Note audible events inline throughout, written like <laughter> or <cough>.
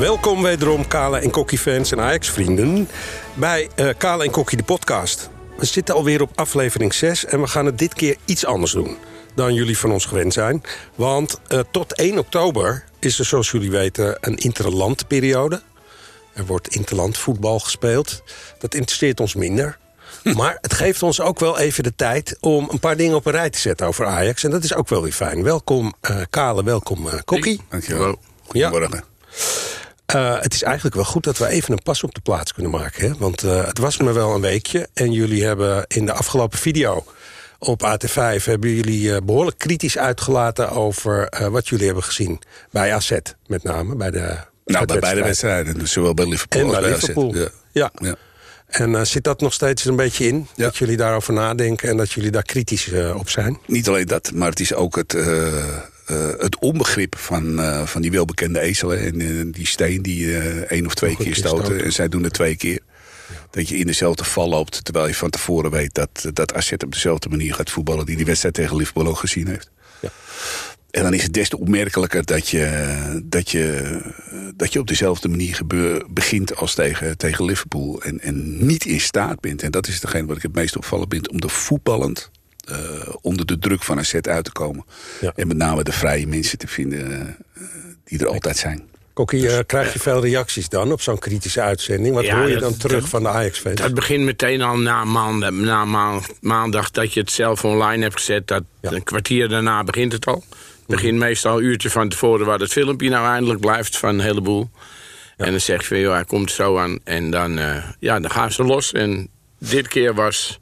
Welkom wederom Kale en Kokkie fans en Ajax vrienden bij uh, Kale en Kokkie de podcast. We zitten alweer op aflevering 6 en we gaan het dit keer iets anders doen dan jullie van ons gewend zijn. Want uh, tot 1 oktober is er zoals jullie weten een interlandperiode. Er wordt interland voetbal gespeeld. Dat interesseert ons minder. <laughs> Maar het geeft ons ook wel even de tijd om een paar dingen op een rij te zetten over Ajax. En dat is ook wel weer fijn. Welkom uh, Kale, welkom uh, Kokkie. Dankjewel. Goedemorgen. Ja. Uh, het is eigenlijk wel goed dat we even een pas op de plaats kunnen maken. Hè? Want het was me wel een weekje. En jullie hebben in de afgelopen video op AT5... hebben jullie behoorlijk kritisch uitgelaten over wat jullie hebben gezien. Bij AZ met name, bij de Nou, bij beide wedstrijden. Dus zowel bij Liverpool en als bij bij Liverpool. AZ. Ja. Ja. ja. En uh, zit dat nog steeds een beetje in? Ja. Dat jullie daarover nadenken en dat jullie daar kritisch uh, op zijn? Niet alleen dat, maar het is ook het, uh, het onbegrip van, van die welbekende ezelen. En die steen die één of twee keer stoten. stoten. En zij doen het twee keer. Ja. Dat je in dezelfde val loopt, terwijl je van tevoren weet... dat, dat AZ op dezelfde manier gaat voetballen... die die wedstrijd tegen Liverpool ook gezien heeft. Ja. En dan is het des te opmerkelijker dat je, dat je, dat je op dezelfde manier gebeur, begint als tegen, tegen Liverpool. En, en niet in staat bent, en dat is degene wat ik het meest opvallend vind... om de voetballend uh, onder de druk van een set uit te komen. Ja. En met name de vrije mensen te vinden uh, die er altijd zijn. Kokkie, uh, krijg je veel reacties dan op zo'n kritische uitzending? Wat ja, hoor je dan dat, terug dat, van de Ajax-fans? Dat begint meteen al na, maandag, na maandag dat je het zelf online hebt gezet. Dat ja. Een kwartier daarna begint het al. Het begint meestal een uurtje van tevoren waar het filmpje nou eindelijk blijft van een heleboel. Ja. En dan zeg je van, joh, hij komt zo aan. En dan, uh, ja, dan gaan ze los. En dit keer was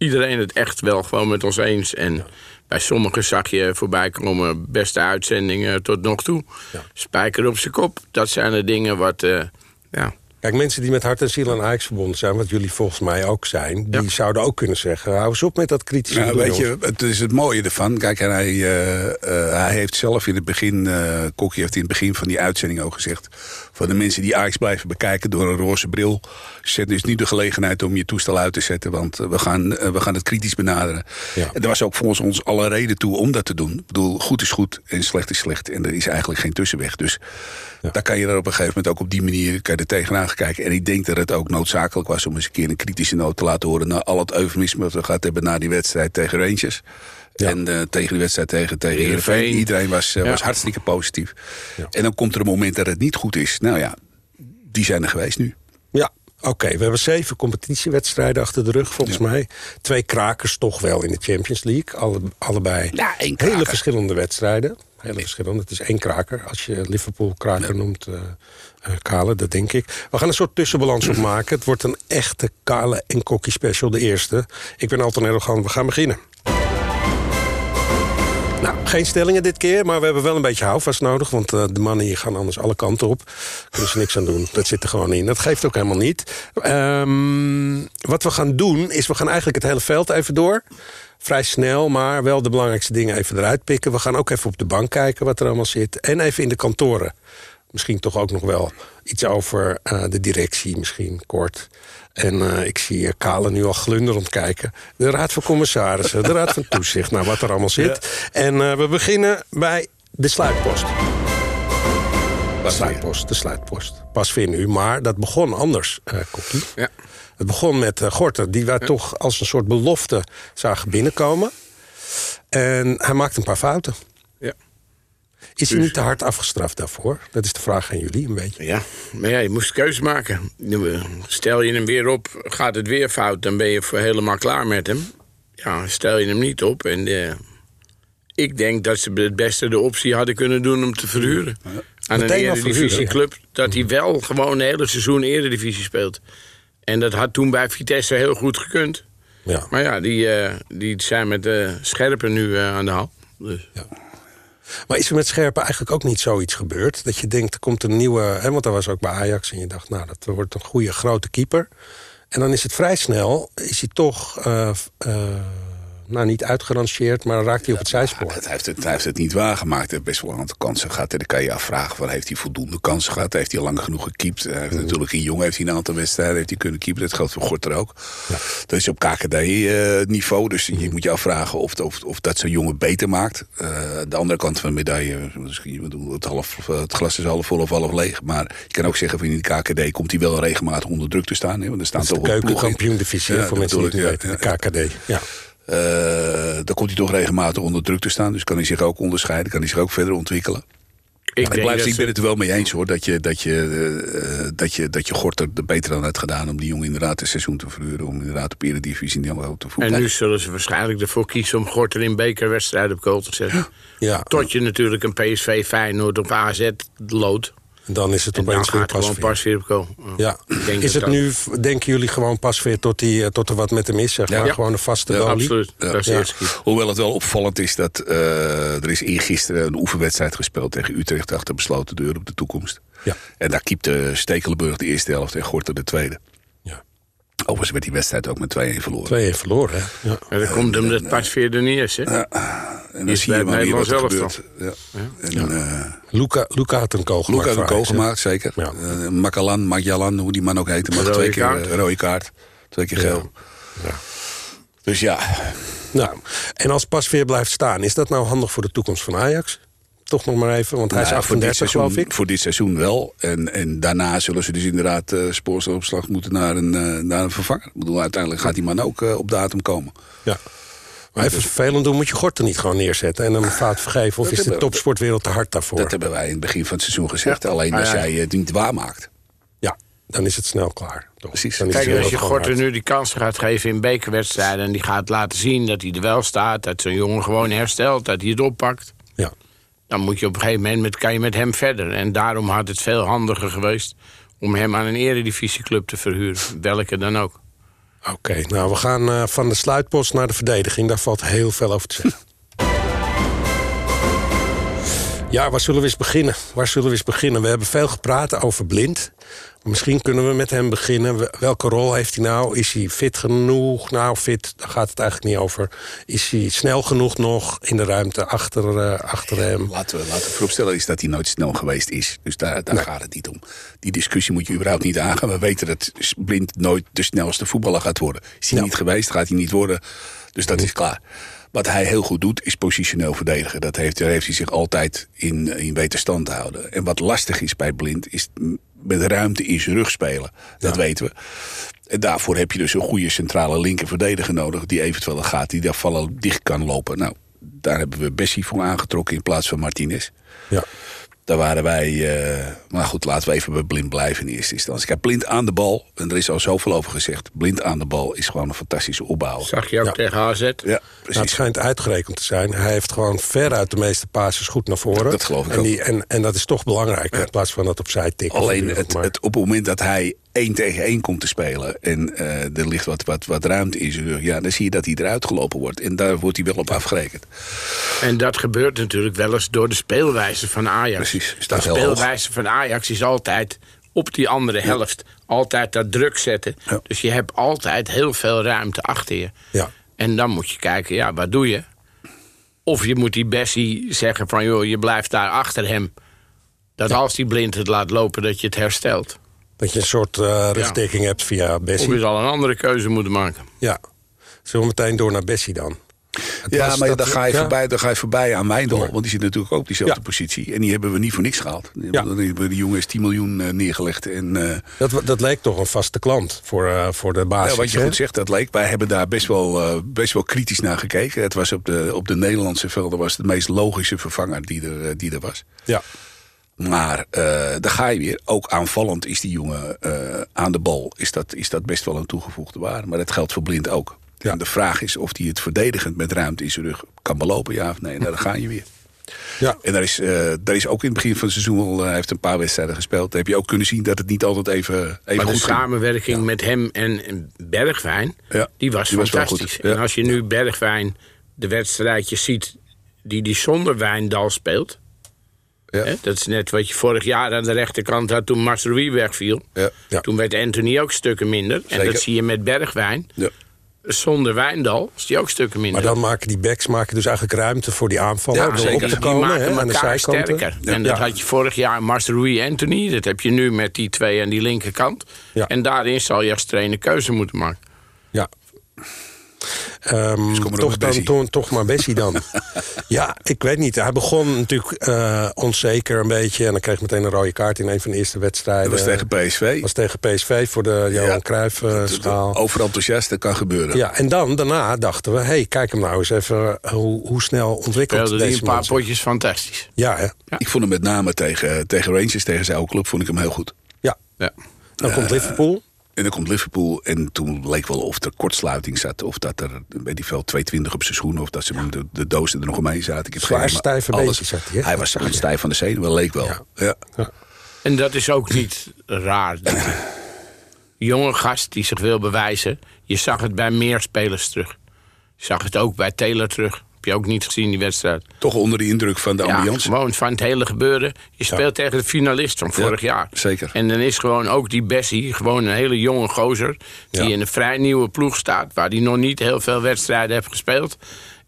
iedereen het echt wel gewoon met ons eens. En ja. bij sommigen zag je voorbij komen beste uitzendingen tot nog toe. Ja. Spijker op zijn kop. Dat zijn de dingen wat, uh, ja... Kijk, mensen die met hart en ziel aan Ajax verbonden zijn... wat jullie volgens mij ook zijn... die ja. zouden ook kunnen zeggen... hou eens op met dat kritische nou, weet je, Het is het mooie ervan. Kijk, hij, uh, uh, hij heeft zelf in het begin... Uh, Kokkie heeft in het begin van die uitzending ook gezegd... van de mensen die Ajax blijven bekijken door een roze bril... zet dus nu de gelegenheid om je toestel uit te zetten... want we gaan, we gaan het kritisch benaderen. Ja. En er was ook volgens ons alle reden toe om dat te doen. Ik bedoel, goed is goed en slecht is slecht. En er is eigenlijk geen tussenweg. Dus ja. daar kan je er op een gegeven moment ook op die manier... kan je er tegenaan kijken. En ik denk dat het ook noodzakelijk was om eens een keer een kritische noot te laten horen... na al het eufemisme wat we gehad hebben na die wedstrijd tegen Rangers. Ja. En uh, tegen de wedstrijd tegen, tegen Heerenveen. Iedereen was, uh, ja. was hartstikke positief. Ja. En dan komt er een moment dat het niet goed is. Nou ja, die zijn er geweest nu. Ja, Oké, okay, we hebben zeven competitiewedstrijden achter de rug, volgens ja. mij. Twee krakers toch wel in de Champions League. Alle, allebei ja, hele verschillende wedstrijden. Hele verschillende. Het is één kraker, als je Liverpool kraker noemt... Uh, uh, Kale, dat denk ik. We gaan een soort tussenbalans op maken. Het wordt een echte Kale en Kokkie special, de eerste. Ik ben Alton Erdogan, we gaan beginnen. Nou, geen stellingen dit keer, maar we hebben wel een beetje houvast nodig... want uh, de mannen hier gaan anders alle kanten op. Kunnen ze niks aan doen, dat zit er gewoon in. Dat geeft ook helemaal niet. Um, wat we gaan doen, is we gaan eigenlijk het hele veld even door... Vrij snel, maar wel de belangrijkste dingen even eruit pikken. We gaan ook even op de bank kijken wat er allemaal zit. En even in de kantoren misschien toch ook nog wel iets over uh, de directie, misschien kort. En uh, ik zie uh, Kale nu al glunderend kijken. De Raad van Commissarissen, de Raad van Toezicht, nou wat er allemaal zit. Ja. En we beginnen bij de sluitpost. De sluitpost, de sluitpost. Pas weer nu, maar dat begon anders, Kokkie. Ja. Het begon met Gorter, die wij ja. toch als een soort belofte zagen binnenkomen. En hij maakte een paar fouten. Is hij niet te hard afgestraft daarvoor? Dat is de vraag aan jullie een beetje. Ja, maar ja, je moest keuze maken. Stel je hem weer op, gaat het weer fout... dan ben je helemaal klaar met hem. Ja, stel je hem niet op. En uh, ik denk dat ze het beste de optie hadden kunnen doen om te verhuren. Ja. Aan een eredivisieclub. Dat hij wel gewoon een hele seizoen eredivisie speelt. En dat had toen bij Vitesse heel goed gekund. Ja. Maar ja, die, uh, die zijn met uh, Scherpen nu aan de haal. Dus. Ja. Maar is er met Scherpen eigenlijk ook niet zoiets gebeurd? Dat je denkt, er komt een nieuwe... Hè, want dat was ook bij Ajax en je dacht, nou, dat wordt een goede grote keeper. En dan is het vrij snel, is hij toch uh, uh, nou niet uitgerangeerd, maar raakt hij op het zijspoor. Het heeft het, hij heeft het niet waargemaakt. Hij heeft best wel een aantal kansen gehad. En dan kan je je afvragen, van, heeft hij voldoende kansen gehad? Heeft hij lang genoeg gekiept? Hij heeft natuurlijk in jong heeft hij een aantal wedstrijden heeft hij kunnen keepen. Dat geldt voor Gorter ook. Dat is op KKD-niveau. dus je moet je afvragen of, of, of dat zo'n jongen beter maakt. Uh, de andere kant van de medaille, het, half, het glas is half vol of half leeg. Maar je kan ook zeggen, van in de KKD komt hij wel regelmatig onder druk te staan. Hè? Want er staan toch de keukenkampioen-divisie voor mensen die het weten. De KKD, ja. Uh, dan komt hij toch regelmatig onder druk te staan. Dus kan hij zich ook onderscheiden, kan hij zich ook verder ontwikkelen. Ik, ik, blijf, ik ben het er wel mee eens hoor, dat je, dat je, uh, dat je, dat je Gorter er beter aan hebt gedaan om die jongen inderdaad het seizoen te verhuren. Om inderdaad op Eredivisie niet te voetballen. En nu zullen ze waarschijnlijk ervoor kiezen om Gorter in bekerwedstrijden op goal te zetten. Ja. Tot je natuurlijk een PSV Feyenoord op AZ loodt. Dan is het opeens weer pas pas weer komen. Ja. Is het nu, denken jullie, gewoon pas weer tot, die, eh, tot er wat met hem is? Zeg maar? Ja. Gewoon een vaste ja, Absoluut. Ja. Hoewel het wel opvallend is dat uh, er is eergisteren een oefenwedstrijd gespeeld tegen Utrecht achter besloten deur op de toekomst. Ja. En daar keepte Stekelenburg de eerste helft en Gorter de tweede. Overigens werd die wedstrijd ook met 2-1 verloren. 2-1 verloren, hè? Ja. En dan komt hem de pasveer er niet eens, hè? Ja. En dan zie je maar weer wat er gebeurt. Ja. En, ja. Uh, Luca, Luca had een kool gemaakt. Luca had een kool gemaakt, zeker. Ja. Uh, hoe die man ook heette. Maar twee keer uh, rode kaart. Twee keer geel. Ja. Dus ja. Nou, en als Pasveer blijft staan, is dat nou handig voor de toekomst van Ajax? Toch nog maar even, want hij nou, is 38 geloof ik. Voor dit seizoen wel. En, en daarna zullen ze dus inderdaad uh, spoorstofopslag moeten naar een, uh, naar een vervanger. Ik bedoel, uiteindelijk gaat die man ook uh, op datum komen. Ja. Maar even vervelend doen, moet je Gorten niet gewoon neerzetten... en hem fout vergeven, of is de topsportwereld te hard daarvoor? Dat hebben wij in het begin van het seizoen gezegd. Alleen als jij het niet waarmaakt. Ja, dan is het snel klaar. Toch? Precies. Kijk, als je Gorten nu die kans gaat geven in bekerwedstrijden... en die gaat laten zien dat hij er wel staat... dat zo'n jongen gewoon herstelt, dat hij het oppakt... Ja dan moet je op een gegeven moment kan je met hem verder. En daarom had het veel handiger geweest om hem aan een eredivisieclub te verhuren. Welke dan ook. Oké, nou we gaan uh, van de sluitpost naar de verdediging. Daar valt heel veel over te zeggen. Ja, waar zullen we eens beginnen? Waar zullen we eens beginnen? We hebben veel gepraat over Blind. Misschien kunnen we met hem beginnen. Welke rol heeft hij nou? Is hij fit genoeg? Nou, fit, daar gaat het eigenlijk niet over. Is hij snel genoeg nog in de ruimte achter, uh, achter hem? Laten we, laten we vooropstellen is dat hij nooit snel geweest is. Dus daar, daar gaat het niet om. Die discussie moet je überhaupt niet aangaan. We weten dat Blind nooit de snelste voetballer gaat worden. Is hij niet geweest, gaat hij niet worden. Dus dat is klaar. Wat hij heel goed doet, is positioneel verdedigen. Dat heeft, daar heeft hij zich altijd in, in weten stand te houden. En wat lastig is bij Blind, is met ruimte in zijn rug spelen. Dat weten we. En daarvoor heb je dus een goede centrale linker verdediger nodig... die eventueel gaat, die daar vallen dicht kan lopen. Nou, daar hebben we Bessie voor aangetrokken in plaats van Martinez. Ja. Daar waren wij... Uh, maar goed, laten we even bij blind blijven in eerste instantie. Kijk, blind aan de bal, en er is al zoveel over gezegd... blind aan de bal is gewoon een fantastische opbouw. Zag je ook tegen AZ? Ja, precies. Nou, het schijnt uitgerekend te zijn. Hij heeft gewoon veruit de meeste passes goed naar voren. Dat geloof ik en, die, en, en dat is toch belangrijk, in plaats van dat opzij tikken. Alleen het, het, op het moment dat hij één tegen één komt te spelen... en uh, er ligt wat, wat, wat ruimte in zijn rug... ja, dan zie je dat hij eruit gelopen wordt. En daar wordt hij wel op afgerekend. En dat gebeurt natuurlijk wel eens door de speelwijze van Ajax. Precies. De speelwijze van Ajax is altijd op die andere helft. Altijd dat druk zetten. Ja. Dus je hebt altijd heel veel ruimte achter je. Ja. En dan moet je kijken, ja, wat doe je? Of je moet die Bessie zeggen van, joh, je blijft daar achter hem. Dat als die blind het laat lopen, dat je het herstelt. Dat je een soort uh, rugdekking hebt via Bessie. Of je zal een andere keuze moeten maken. Ja. Zullen we meteen door naar Bessie dan? ja, maar dan, ga je voorbij, dan ga je voorbij aan Wijndal. Want die zit natuurlijk ook op diezelfde positie. En die hebben we niet voor niks gehaald. Ja. Dan hebben die jongens 10 miljoen uh, neergelegd. En, uh, dat, dat leek toch een vaste klant voor, uh, voor de basis. Ja, wat je goed zegt, dat leek. Wij hebben daar best wel, best wel kritisch naar gekeken. Het was op de, op de Nederlandse velden was het de meest logische vervanger die er, die er was. Ja. Maar daar ga je weer. Ook aanvallend is die jongen aan de bal. Is dat, is dat best wel een toegevoegde waarde. Maar dat geldt voor Blind ook. Ja. En de vraag is of hij het verdedigend met ruimte in zijn rug kan belopen, ja of nee. Nou, dan ga je weer. Ja. En daar is, uh, daar is ook in het begin van het seizoen al, uh, heeft een paar wedstrijden gespeeld. Daar heb je ook kunnen zien dat het niet altijd even, even maar goed de samenwerking ja. met hem en Bergwijn, ja. die was Die fantastisch. En als je nu Bergwijn de wedstrijdjes ziet die die zonder Wijndal speelt... Ja. Hè, dat is net wat je vorig jaar aan de rechterkant had toen Masrowi wegviel. Ja. Ja. Toen werd Anthony ook stukken minder. En dat zie je met Bergwijn. Ja. zonder Wijndal is die ook stukken minder. Maar dan maken die backs maken dus eigenlijk ruimte voor die aanvallen. Ja, zeker. op te die komen, maken hè, maar aan de elkaar zijkanten. sterker. En dat had je vorig jaar Master Anthony. Dat heb je nu met die twee aan die linkerkant. Ja. En daarin zal je als trainer keuze moeten maken. Ja. Ehm, toch, dan, toch, toch maar Bessie dan. <laughs> ja, ik weet niet. Hij begon natuurlijk eh, onzeker een beetje. En dan kreeg meteen een rode kaart in een van de eerste wedstrijden. Dat was tegen PSV. was tegen PSV voor de Johan Ja. Cruijff eh, schaal. Overenthousiast, dat kan gebeuren. Ja, en dan, daarna dachten we... hé, hey, kijk hem nou eens even eh, hoe, hoe snel ontwikkelt die deze een paar potjes fantastisch. Ja, hè? Ik vond hem met name tegen, tegen Rangers, tegen zijn oude club, vond ik hem heel goed. Ja. Ja. Dan komt Liverpool. En dan komt Liverpool en toen leek wel of er kortsluiting zat. Of dat er, weet ik veel, 220 op zijn schoenen. Of dat ze hem de, de dozen er nog omheen zaten. Ik heb Zwaar geen idee, maar stijve alles- had hij, hè? Hij was stijf van de zenuwen, leek wel. Ja. Ja. En dat is ook niet raar. Jonge gast die zich wil bewijzen. Je zag het bij meer spelers terug. Je zag het ook bij Taylor terug. Heb je ook niet gezien, die wedstrijd. Toch onder de indruk van de Ja, ambiance. gewoon van het hele gebeuren. Je speelt tegen de finalist van vorig jaar. zeker. En dan is gewoon ook die Bessie, gewoon een hele jonge gozer... die in een vrij nieuwe ploeg staat... waar die nog niet heel veel wedstrijden heeft gespeeld.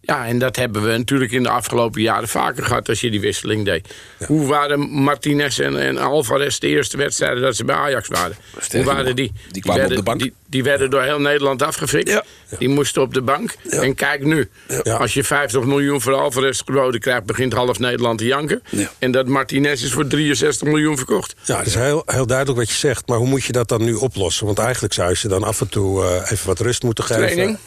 Ja, en dat hebben we natuurlijk in de afgelopen jaren vaker gehad... als je die wisseling deed. Hoe waren Martinez en, en Alvarez de eerste wedstrijden... dat ze bij Ajax waren? Hoe waren die? die kwamen op werden, de bank. Die, die werden door heel Nederland afgefikt. Ja. Die moesten op de bank. En kijk nu, als je 50 miljoen voor Alvarez geboden krijgt... begint half Nederland te janken. Ja. En dat Martinez is voor 63 miljoen verkocht. Ja, het is heel, heel duidelijk wat je zegt. Maar hoe moet je dat dan nu oplossen? Want eigenlijk zou je ze dan af en toe eh, even wat rust moeten geven. Training.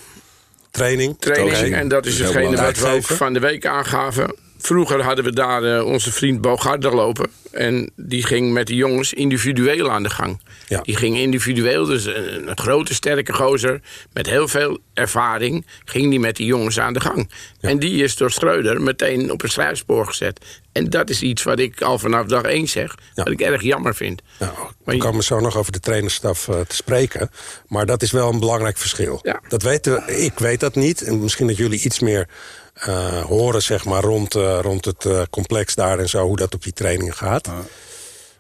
Training. training. En dat is heel hetgene wat we ook van de week aangaven. Vroeger hadden we daar eh, onze vriend Bogarde lopen. En die ging met de jongens individueel aan de gang. Ja. Die ging individueel, dus een, een grote sterke gozer... met heel veel ervaring, ging die met die jongens aan de gang. En die is door Schreuder meteen op een schrijfspoor gezet. En dat is iets wat ik al vanaf dag één zeg... Ja. wat ik erg jammer vind. Nou, Maar we komen zo nog over de trainerstaf eh, te spreken. Maar dat is wel een belangrijk verschil. Ja. Dat weten we, ik weet dat niet. En misschien dat jullie iets meer eh, horen zeg maar, rond, eh, rond het eh, complex daar en zo... hoe dat op die trainingen gaat.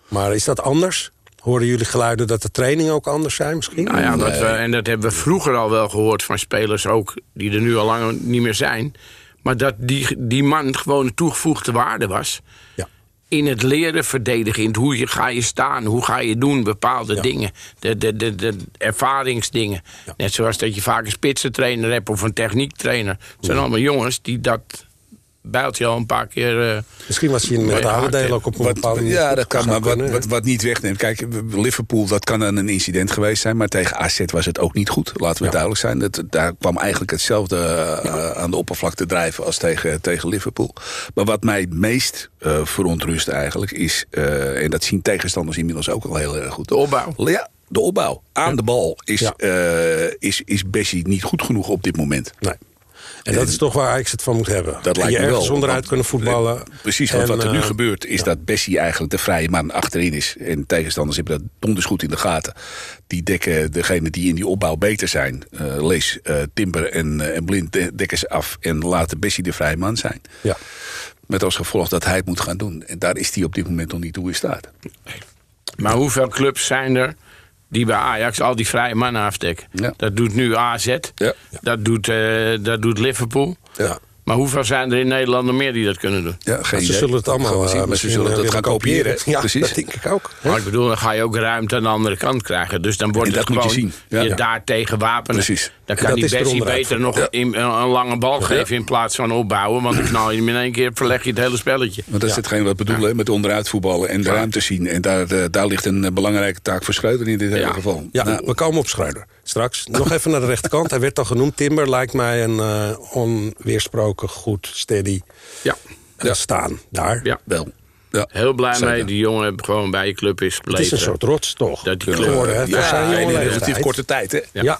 Maar is dat anders? Horen jullie geluiden dat de trainingen ook anders zijn misschien? Nou ja, we, en dat hebben we vroeger al wel gehoord van spelers ook... die er nu al lang niet meer zijn. Maar dat die, die man gewoon een toegevoegde waarde was... Ja. in het leren verdedigen, in het hoe je, ga je staan... hoe ga je doen, bepaalde Ja. dingen. De, de, de, de ervaringsdingen. Net zoals dat je vaak een spitsentrainer hebt of een techniektrainer. Het zijn allemaal jongens die dat bijltje al een paar keer... eh, Misschien was hij in deel het- ook op een Wat, bepaalde manier ja, dat kan, maar wat, kunnen, wat, niet wegneemt. Kijk, Liverpool, dat kan dan een incident geweest zijn. Maar tegen AZ was het ook niet goed. Laten we Ja. duidelijk zijn. Dat, daar kwam eigenlijk hetzelfde eh, aan de oppervlakte drijven als tegen, tegen Liverpool. Maar wat mij het meest eh, verontrust eigenlijk is... eh, en dat zien tegenstanders inmiddels ook al heel erg goed. De opbouw. Ja, de opbouw. Aan de bal is, Ja. eh, is, is Bessie niet goed genoeg op dit moment. Nee. En dat is toch waar Ajax het van moet hebben. Dat lijkt je me wel. onderuit Want- kunnen voetballen. Precies, want En, wat er nu eh, gebeurt is dat Bessie eigenlijk de vrije man achterin is. En tegenstanders hebben dat donders goed in de gaten. Die dekken degene die in die opbouw beter zijn. eh, lees eh, Timber en, eh, en Blind de- dekken ze af en laten Bessie de vrije man zijn. Ja. Met als gevolg dat hij het moet gaan doen. En daar is hij op dit moment nog niet toe in staat. Maar hoeveel clubs zijn er die bij Ajax al die vrije mannen afdekken? Ja. Dat doet nu AZ, Ja. dat, doet, eh, dat doet Liverpool. Ja. Maar hoeveel zijn er in Nederland nog meer die dat kunnen doen? Ja, geen Ze idee. zullen het allemaal Gaan eh, zien, maar ze zullen eh, dat willen gaan kopiëren. Ja, Precies. dat denk ik ook. hè? Maar ik bedoel, dan ga je ook ruimte aan de andere kant krijgen. Dus dan wordt En het dat moet je gewoon zien. Ja. je daar tegen wapenen. Precies. Dan kan dat die is Bessie beter nog Ja. in, een, een lange bal geven in plaats van opbouwen. Want dan knal je hem in één keer, verleg je het hele spelletje. Want dat is hetgeen wat we bedoelen met onderuit voetballen en de ruimte zien. En daar, eh, daar ligt een eh, belangrijke taak voor Schreuder in dit hele geval. Ja, Nou, we komen op Schreuder. Straks. Nog even naar de rechterkant. Hij werd al genoemd. Timber lijkt mij een eh, onweersproken, goed, steady Ja, eh, staan daar. ja. wel. Ja. heel blij Zeker. mee. Die jongen gewoon bij je club is Het gebleven. is een soort rots, toch? Dat die Ja, club- geworden, ja, zijn in een relatief korte tijd, hè? Ja.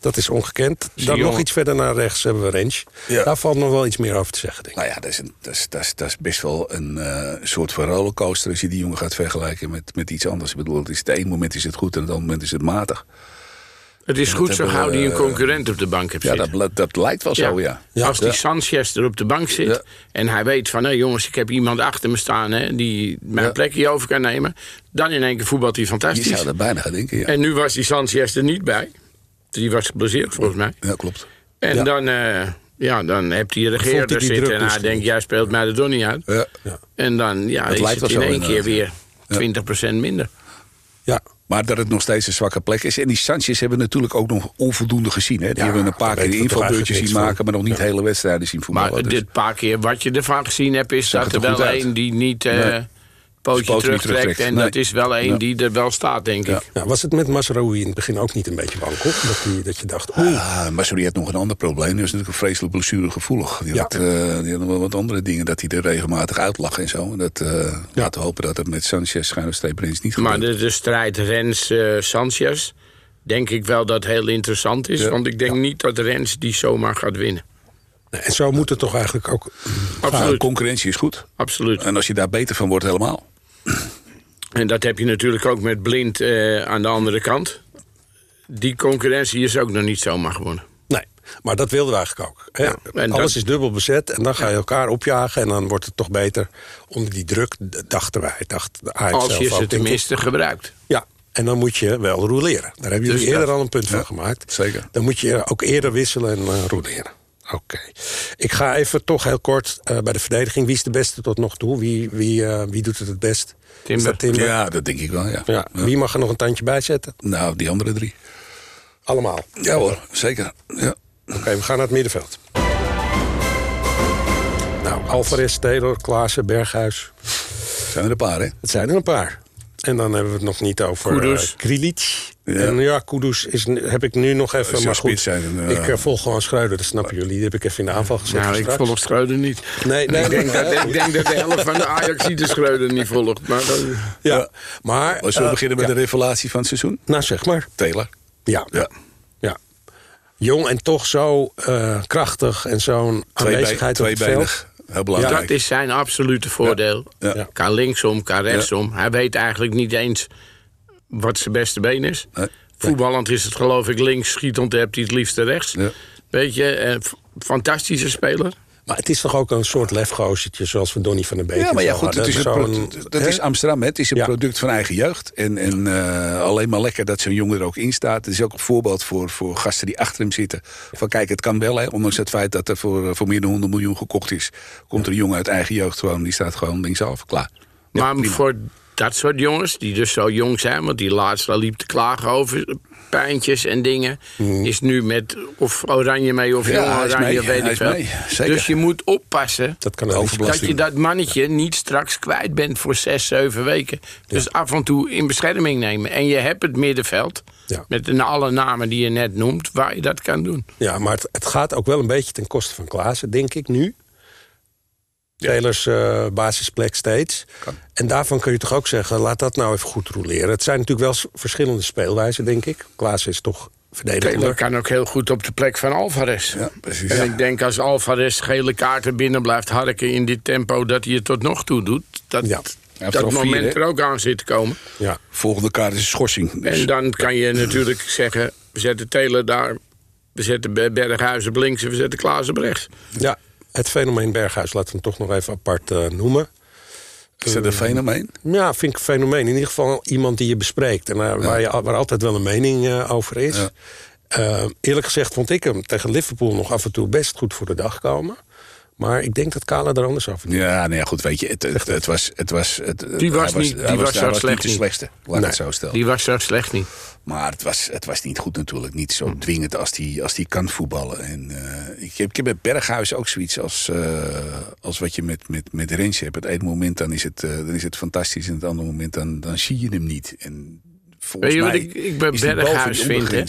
dat is ongekend. Dan nog iets verder naar rechts hebben we Range. Ja. Daar valt nog wel iets meer over te zeggen, denk ik. Nou ja, dat is, een, dat is, dat is, dat is best wel een eh, soort van rollercoaster... als je die jongen gaat vergelijken met, met iets anders. Ik bedoel, het is, het ene moment is het goed en het andere moment is het matig. Het is goed zo gauw die een eh, concurrent op de bank hebt Ja, zitten. dat, dat lijkt wel zo, ja. Ja. Als die Ja. Sanchez er op de bank zit Ja. en hij weet van... hé jongens, ik heb iemand achter me staan hè, die mijn Ja. plekje over kan nemen... dan in één keer voetbalt hij Je fantastisch. zou dat bijna gaan denken, ja. En nu was die Sanchez er niet bij. die was geblesseerd volgens mij. Ja, klopt. En Ja. dan, eh, ja, dan heb die regeerder hij zitten en hij misschien denkt, jij speelt mij de donnie uit. Ja. En dan ja, Het is lijkt het in één keer weer 20% minder. Ja, Maar dat het nog steeds een zwakke plek is. En die Sanchez hebben we natuurlijk ook nog onvoldoende gezien. Hè. Die Ja, hebben we een paar keer toch invalbeurtjes zien maken... maar nog niet hele wedstrijden zien voetballen. Maar Dus- dit paar keer wat je ervan gezien hebt, is Zag dat er wel één die niet eh Nee. Pootje terugtrekt. terugtrekt. En Nee. dat is wel één Ja. die er wel staat, denk ik. ja, was het met Masraoui in het begin ook niet een beetje wankel? Dat, die, dat je dacht, oeh, Ah, maar sorry, had nog een ander probleem. Die was natuurlijk een vreselijk blessuregevoelig. Die, Ja. had, eh, die had nog wel wat andere dingen, dat hij er regelmatig uitlag en zo. En Dat, eh Laten we hopen dat het met Sanchez schuine streep Rens niet Maar gebeurt. de, de strijd Rens-Sanchez, denk ik wel dat heel interessant is. Ja. Want ik denk niet dat Rens die zomaar gaat winnen. En zo moet het toch eigenlijk ook... Ah, Absoluut. concurrentie is goed. Absoluut. En als je daar beter van wordt, helemaal. En dat heb je natuurlijk ook met Blind eh, aan de andere kant. Die concurrentie is ook nog niet zomaar gewonnen. Nee, maar dat wilden we eigenlijk ook. Hè? Ja, en Alles dat- is dubbel bezet en dan ga je elkaar opjagen... en dan wordt het toch beter onder die druk, dachten wij. Dacht de Als je ze ik. tenminste gebruikt. Ja, en dan moet je wel roleren. Daar hebben jullie Dus eerder dat- al een punt van gemaakt. zeker. Dan moet je ook eerder wisselen en uh, roleren. Oké. Ik ga even toch heel kort uh, bij de verdediging. Wie is de beste tot nog toe? Wie, wie, uh, wie doet het het best? Timber. Is dat Timber? Ja, dat denk ik wel, ja. Ja. Wie mag er nog een tandje bij zetten? Nou, die andere drie. Allemaal. Ja hoor, zeker. Ja. Oké, we gaan naar het middenveld. Nou, Alvarez, Taylor, Klaassen, Berghuis. Zijn er een paar, hè? Het zijn er een paar. En dan hebben we het nog niet over uh, Krilic. Ja. En ja, Kudus is, heb ik nu nog even... Maar goed, zijn, uh, ik uh, volg gewoon Schreuder, dat snappen jullie. Die heb ik even in de aanval gezet. Nou, ik volg Schreuder niet. Nee, nee, ik, denk dat, ik denk dat de helft van de Ajax de Schreuder niet volgt. Maar dan, Ja, maar... Als we eh, beginnen met ja. de revelatie van het seizoen? Nou, zeg maar. Taylor. Ja. Ja. ja. Jong en toch zo eh, krachtig en zo'n aanwezigheid op het veld. Heel belangrijk. dat is zijn absolute voordeel. Ja. Ja. Kan linksom, kan rechtsom. Hij weet eigenlijk niet eens wat zijn beste been is. Nee. Voetballend is het geloof ik links, schietend hebt hij het liefste rechts. Ja. Weet je, eh, fantastische speler. Maar het is toch ook een soort lefgoosje zoals we Donny van den Beek Ja, maar ja, goed, het is, een dat is Amsterdam. Hè? Het is een Ja. product van eigen jeugd. En, en eh, alleen maar lekker dat zo'n jongen er ook in staat. Het is ook een voorbeeld voor, voor gasten die achter hem zitten. Van kijk, het kan wel, hè? ondanks het feit dat er voor, voor meer dan 100 miljoen gekocht is. Komt er een jongen uit eigen jeugd gewoon, die staat gewoon linksaf, klaar. Ja, maar prima. voor dat soort jongens, die dus zo jong zijn... want die laatste liep te klagen over pijntjes en dingen... is nu met of oranje mee of Mhm. Ja, jong oranje, mee, weet ik zeker. Dus je moet oppassen... Dat kan. Dat je dat mannetje niet straks kwijt bent voor zes, zeven weken. Dus af en toe in bescherming nemen. En je hebt het middenveld, Ja. met de, alle namen die je net noemt, waar je dat kan doen. Ja, maar het, het gaat ook wel een beetje ten koste van Klaassen, denk ik nu. Taylors eh, basisplek steeds. Kan. En daarvan kun je toch ook zeggen, laat dat nou even goed roleren. Het zijn natuurlijk wel verschillende speelwijzen, denk ik. Klaassen is toch Taylor verdedigender. kan ook heel goed op de plek van Alvarez. Ja, precies. En Ja. ik denk als Alvarez gele kaarten binnen blijft harken in dit tempo dat hij het tot nog toe doet, dat Ja. dat vier, moment er ook aan zit te komen. Ja. Volgende kaart is een schorsing. Dus En dan kan je natuurlijk <laughs> zeggen, we zetten Taylor daar, we zetten Be- Berghuizen op links en we zetten Klaassen op rechts. ja, het fenomeen Berghuis, laten we hem toch nog even apart eh, noemen. is dat een fenomeen? Ja, vind ik een fenomeen. In ieder geval iemand die je bespreekt. En waar, waar, je, waar altijd wel een mening eh, over is. Ja. Eh, eerlijk gezegd vond ik hem tegen Liverpool nog af en toe best goed voor de dag komen. Maar ik denk dat Kala er anders over denkt. Ja, nee, goed, weet je, het, het, het was... Het was het, Die was hij niet- die hij was slecht niet de slechtste, laat het zo stellen. Die was zo slecht niet. Maar het was, het was niet goed natuurlijk. Niet zo Hm. dwingend als die, als die kan voetballen. En, eh, ik, heb, ik heb bij Berghuis ook zoiets als, eh, als wat je met, met, met Rens hebt. Het ene moment dan is het, eh, dan is het fantastisch. En het andere moment dan, dan zie je hem niet. En volgens Weet je wat mij ik- ik bij boven Berghuis vind, hè?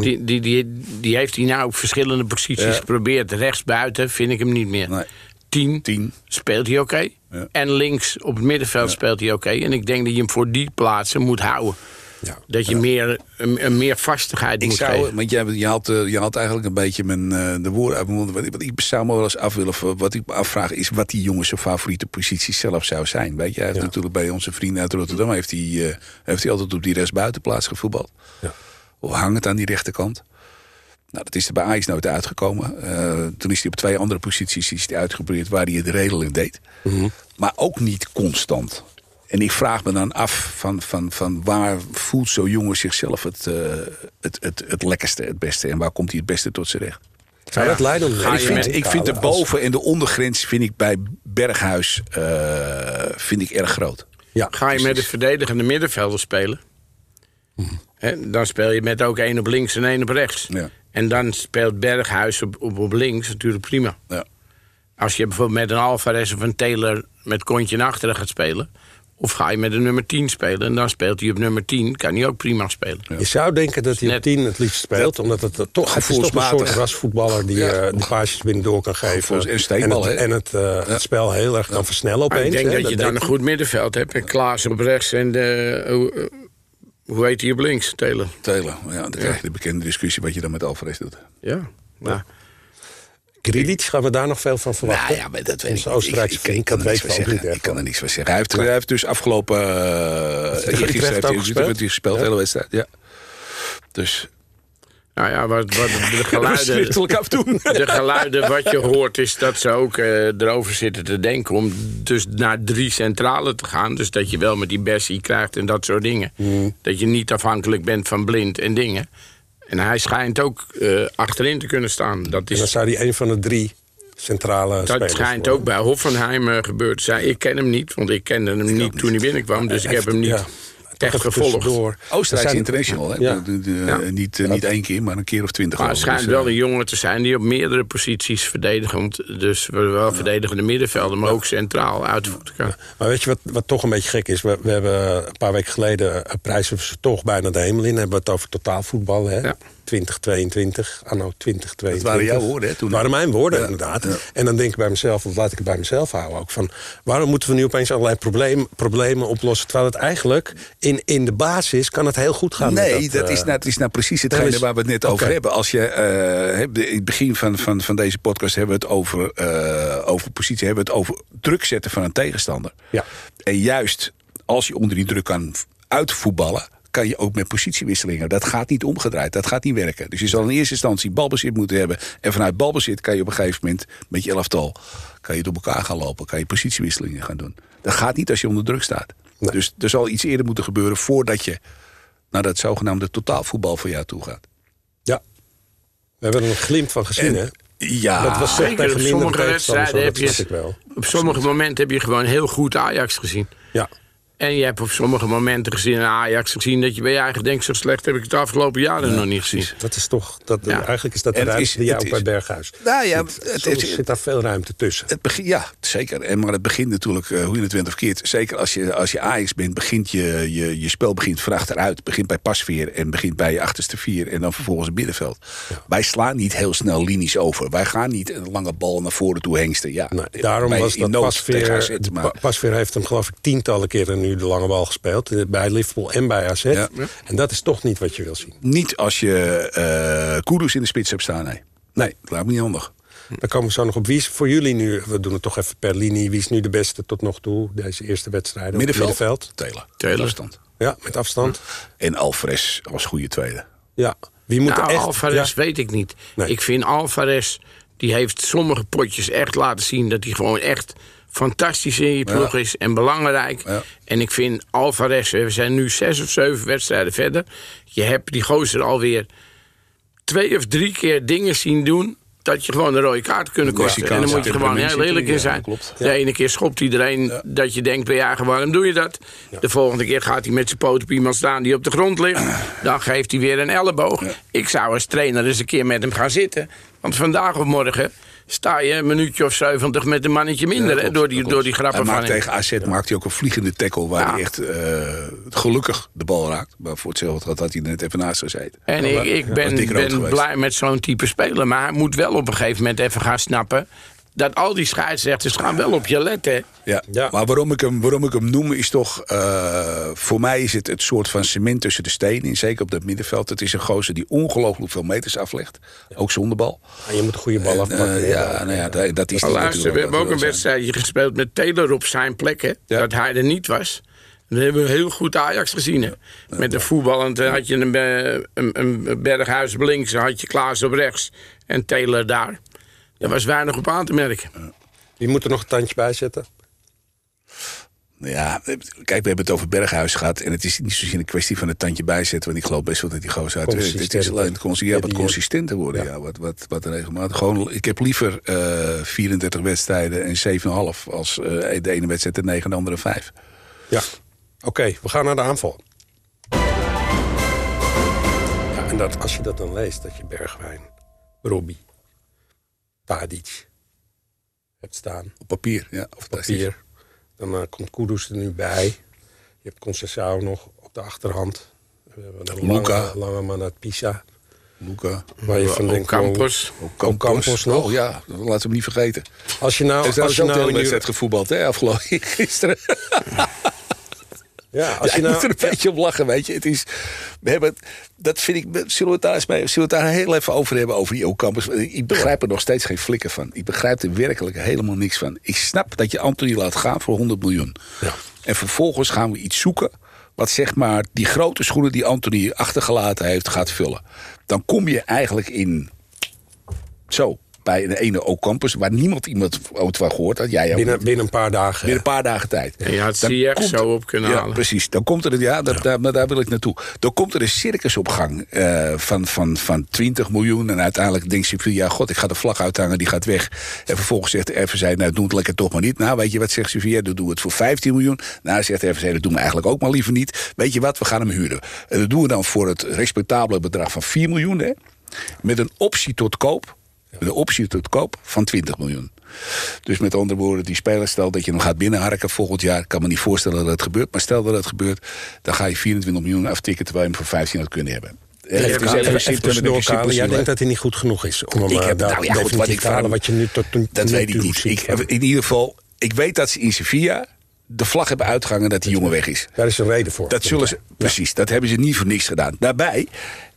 Die, die, die, die heeft hij nou op verschillende posities Ja. geprobeerd. Rechts buiten vind ik hem niet meer. Nee. Tien, Tien. speelt hij oké. Ja. En links op het middenveld speelt hij oké. En ik denk dat je hem voor die plaatsen moet houden. Ja. Dat je meer, een, meer vastigheid Ik moet zou, geven. want jij, je, had, eh, je had eigenlijk een beetje mijn, eh, de woorden uit mijn mond. Wat, ik- wat ik zou me wel eens af willen, of wat ik me afvraag, is wat die jongens zijn favoriete positie zelf zou zijn. Weet je, hij heeft Ja. natuurlijk bij onze vrienden uit Rotterdam heeft hij, eh, heeft hij altijd op die rechtsbuitenplaats gevoetbald. Ja. Of hangend aan die rechterkant. Nou, dat is er bij Ajax nooit uitgekomen. Toen is hij op twee andere posities is hij uitgeprobeerd waar hij het redelijk deed. Mhm. Maar ook niet constant. En ik vraag me dan af van, van, van waar voelt zo'n jongen zichzelf het, eh, het, het, het lekkerste, het beste? En waar komt hij het beste tot zijn recht? Zou dat leiden? Ga ik je vind, ik vind de boven- en de ondergrens vind ik bij Berghuis eh, vind ik erg groot. Ja, Ga je met de verdedigende middenvelder spelen? Hè, dan speel je met ook één op links en één op rechts. Ja. En dan speelt Berghuis op, op, op links natuurlijk prima. Ja. Als je bijvoorbeeld met een Alvarez of een Taylor met kontje naar achteren gaat spelen. Of ga je met een nummer 10 spelen en dan speelt hij op nummer 10. Kan hij ook prima spelen. Je zou denken dat hij op Net- 10 het liefst speelt. omdat het, toch, het is toch een soort rasvoetballer die Ja. eh, die paasjes binnendoor kan geven. Gevoels- en steekbal, en het, en het, eh, het spel heel erg kan versnellen Maar opeens. ik denk hè, dat je dan een goed middenveld hebt. En Klaas op rechts en de, hoe, eh, hoe heet hij op links? Taylor. Taylor, ja, dan krijg je de bekende discussie wat je dan met Alvarez doet. Ja. Nou, Grilic, gaan we daar nog veel van verwachten? Nou ja, maar dat weet Onze ik Oostenrijkse niet. Ik, kan dat er van zeggen. niet Ik kan er niks van zeggen. Hij heeft, hij heeft dus afgelopen... Uh, Utrecht eergisteren ook heeft hij gespeeld? Gespeeld, de Ja. hele wedstrijd. Ja. Dus nou ja, wat, wat de <laughs> geluiden, <laughs> de geluiden wat je hoort is dat ze ook eh, erover zitten te denken... om dus naar drie centralen te gaan. Dus dat je wel met die Bessie krijgt en dat soort dingen. Mm. Dat je niet afhankelijk bent van blind en dingen. En hij schijnt ook eh, achterin te kunnen staan. Dat En dan is zou hij een van de drie centrale Dat spelers schijnt worden. ook bij Hoffenheim eh, gebeurd te zijn. Ik ken hem niet, want ik kende hem niet toen hij binnenkwam. Dus ik heb hem niet Ja, echt gevolgd. tussendoor. Oostenrijkse Er zijn- international, hè? Ja. De- de- Ja. Niet, eh, niet één keer, maar een keer of twintig. Maar het schijnt Dus, wel eh, een jongen te zijn die op meerdere posities verdedigend... dus wel verdedigende middenvelden, maar ook centraal uitvoeren kan. Maar weet je wat, wat toch een beetje gek is? We, we hebben een paar weken geleden eh, prijzen ze toch bijna de hemel in. Hebben we het over totaalvoetbal, hè? Ja. 2022, anno 2022. Dat waren jouw woorden, hè, toen? Dat waren mijn woorden, Ja. inderdaad. Ja. En dan denk ik bij mezelf, of laat ik het bij mezelf houden ook... van waarom moeten we nu opeens allerlei probleem, problemen oplossen... terwijl het eigenlijk in, in de basis kan het heel goed gaan. Nee, dat, eh, is, nou, het is nou precies hetgene dat is- waar we het net over hebben. Als je, eh, in het begin van, van, van deze podcast hebben we het over, eh, over positie, hebben we het over druk zetten van een tegenstander. Ja. En juist als je onder die druk kan uitvoetballen, kan je ook met positiewisselingen. Dat gaat niet omgedraaid, dat gaat niet werken. Dus je zal in eerste instantie balbezit moeten hebben. En vanuit balbezit kan je op een gegeven moment met je elftal kan je door elkaar gaan lopen, kan je positiewisselingen gaan doen. Dat gaat niet als je onder druk staat. Nee. Dus er zal iets eerder moeten gebeuren voordat je naar dat zogenaamde totaalvoetbal voor jou toe gaat. Ja. We hebben er een glimp van gezien, hè? Ja, Dat was Zeker, op sommige wedstrijden heb je... Op sommige momenten heb je gewoon heel goed Ajax gezien. Ja. En je hebt op sommige momenten gezien in Ajax gezien... dat je bij je eigen denkt, zo slecht heb ik het de afgelopen jaren nog niet gezien. Dat is toch, dat, Ja. eigenlijk is dat de En het ruimte is- die ook bij is- Berghuis. Nou ja, Zit- het soms is- zit daar veel ruimte tussen. Het begin, ja, zeker. En, maar het begint natuurlijk, eh, hoe je het went of keert. Zeker als je, als je Ajax bent, begint je, je, je spel begint van achteruit. Begint bij pasveer en begint bij je achterste vier. En dan vervolgens het middenveld. Wij slaan niet heel snel linies over. Wij gaan niet een lange bal naar voren toe hengsten. Ja, Nee, daarom was dat Pasveer... Pasveer heeft hem geloof ik tientallen keren nu de lange bal gespeeld. eh, Bij Liverpool en bij AZ. Ja. En dat is toch niet wat je wil zien. Niet als je eh Kudus in de spits hebt staan, nee. Nee, dat lijkt me niet handig. Dan komen we zo nog op. Wie is voor jullie nu, we doen het toch even per linie... wie is nu de beste tot nog toe, deze eerste wedstrijden? op het Middenveld, middenveld? Taylor. Taylor. Afstand. Ja, met afstand. En Alvarez als goede tweede. Ja. Wie moet Nou, echt... Alvarez ja. weet ik niet. Nee. Ik vind Alvarez, die heeft sommige potjes echt laten zien... dat hij gewoon echt fantastisch in je ploeg is en belangrijk. Ja. En ik vind Alvarez, we zijn nu zes of zeven wedstrijden verder... je hebt die gozer alweer twee of drie keer dingen zien doen... dat je gewoon een rode kaart kunnen kosten. Ja, en dan moet je gewoon heel eerlijk in ja, zijn. De ene keer schopt iedereen dat je denkt eigen... waarom doe je dat? De volgende keer gaat hij met zijn poot op iemand staan die op de grond ligt. <clears throat> Dan geeft hij weer een elleboog. Ik zou als trainer eens een keer met hem gaan zitten. Want vandaag of morgen sta je een minuutje of 70 met een mannetje minder... klopt, door, die, door die grappen hij van maakt tegen AZ maakt hij ook een vliegende tackle waar Ja. hij echt eh, gelukkig de bal raakt. Maar voor hetzelfde had had hij net even naast gezeten. En ik, ik ben, ben blij met zo'n type speler. Maar hij moet wel op een gegeven moment even gaan snappen... dat al die scheidsrechters gaan wel op je letten. Ja. Ja. Maar waarom ik, hem, waarom ik hem noem is toch... eh, voor mij is het het soort van cement tussen de stenen. Zeker op dat middenveld. Het is een gozer die ongelooflijk veel meters aflegt. Ook zonder bal. En je moet een goede bal En, afpakken. eh, ja, nou ja, dat, dat is niet luister, natuurlijk we hebben ook een wedstrijdje gespeeld met Taylor op zijn plek. Hè, Ja. Dat hij er niet was. Dan hebben we heel goed Ajax gezien. Hè. Met een voetballend had je een, eh, een, een Berghuis op links, dan had je Klaas op rechts en Taylor daar. Daar was weinig op aan te merken. Wie moet er nog een tandje bij zetten? Ja, kijk, we hebben het over Berghuis gehad. En het is niet zozeer een kwestie van het tandje bijzetten. Want ik geloof best wel dat die gozer uit Het is alleen het ja, wat consistenter worden. Ja. wat, wat, wat regelmatig. Gewoon, ik heb liever uh, 34 wedstrijden en 7,5 als uh, de ene wedstrijd en 9 en de andere 5. Ja, oké. we gaan naar de aanval. Ja, en dat, als je dat dan leest, dat je Bergwijn, Robbie, Tadic hebt staan. Op papier, ja. Op papier. Dan uh, komt Kudus er nu bij. Je hebt Concessao nog op de achterhand. Een Luca. Lange, lange man uit Pisa. Luca. Waar je van denkt... Campos. Ook Campos nog. Oh ja, laten we hem niet vergeten. Als je nou... Hij is ook nou de wedstrijd gevoetbald, hè, afgelopen <laughs> gisteren. <laughs> Ja, <laughs> als je nou, moet er een beetje op lachen, weet je. Het is, we hebben, dat vind ik, zullen we het daar eens mee, zullen we het daar heel even over hebben, over die O-campus. Ik begrijp er nog steeds geen flikker van. Ik begrijp er werkelijk helemaal niks van. Ik snap dat je Anthony laat gaan voor 100 miljoen. Ja. En vervolgens gaan we iets zoeken wat zeg maar die grote schoenen die Anthony achtergelaten heeft gaat vullen. Dan kom je eigenlijk in zo bij de ene O-campus... waar niemand iemand ooit van gehoord had. Jij binnen, binnen een paar dagen. Binnen een paar dagen tijd. En je had Ziyech zo op kunnen ja, halen. precies. Dan komt er, ja, dat, Daar, daar, wil ik naartoe. Dan komt er een circus op gang uh, van, van, van 20 miljoen. En uiteindelijk denkt ze, ja god, ik ga de vlag uithangen, die gaat weg. En vervolgens zegt de FSC, nou doe het lekker toch maar niet. Nou, weet je wat zegt Sofia, dan doen we het voor 15 miljoen. Nou, zegt de FSC, dat doen we eigenlijk ook maar liever niet. Weet je wat, we gaan hem huren. En dat doen we dan voor het respectabele bedrag van 4 miljoen, hè. Met een optie tot koop de optie tot koop van 20 miljoen. Dus met andere woorden, die speler, stel dat je hem gaat binnenharken volgend jaar. Ik kan me niet voorstellen dat het gebeurt. Maar stel dat het gebeurt, dan ga je 24 miljoen aftikken... terwijl je hem voor 15 had kunnen hebben. Even, even, even Jij denkt dat hij niet goed genoeg is om hem ik heb, nou, ja, goed, wat ik wat je nu tot Dat weet ik niet. Ik, in ieder geval, ik weet dat ze in Sevilla de vlag hebben uitgehangen dat die jongen weg is. Daar is een reden voor. Dat zullen ze, Precies, dat hebben ze niet voor niks gedaan. Daarbij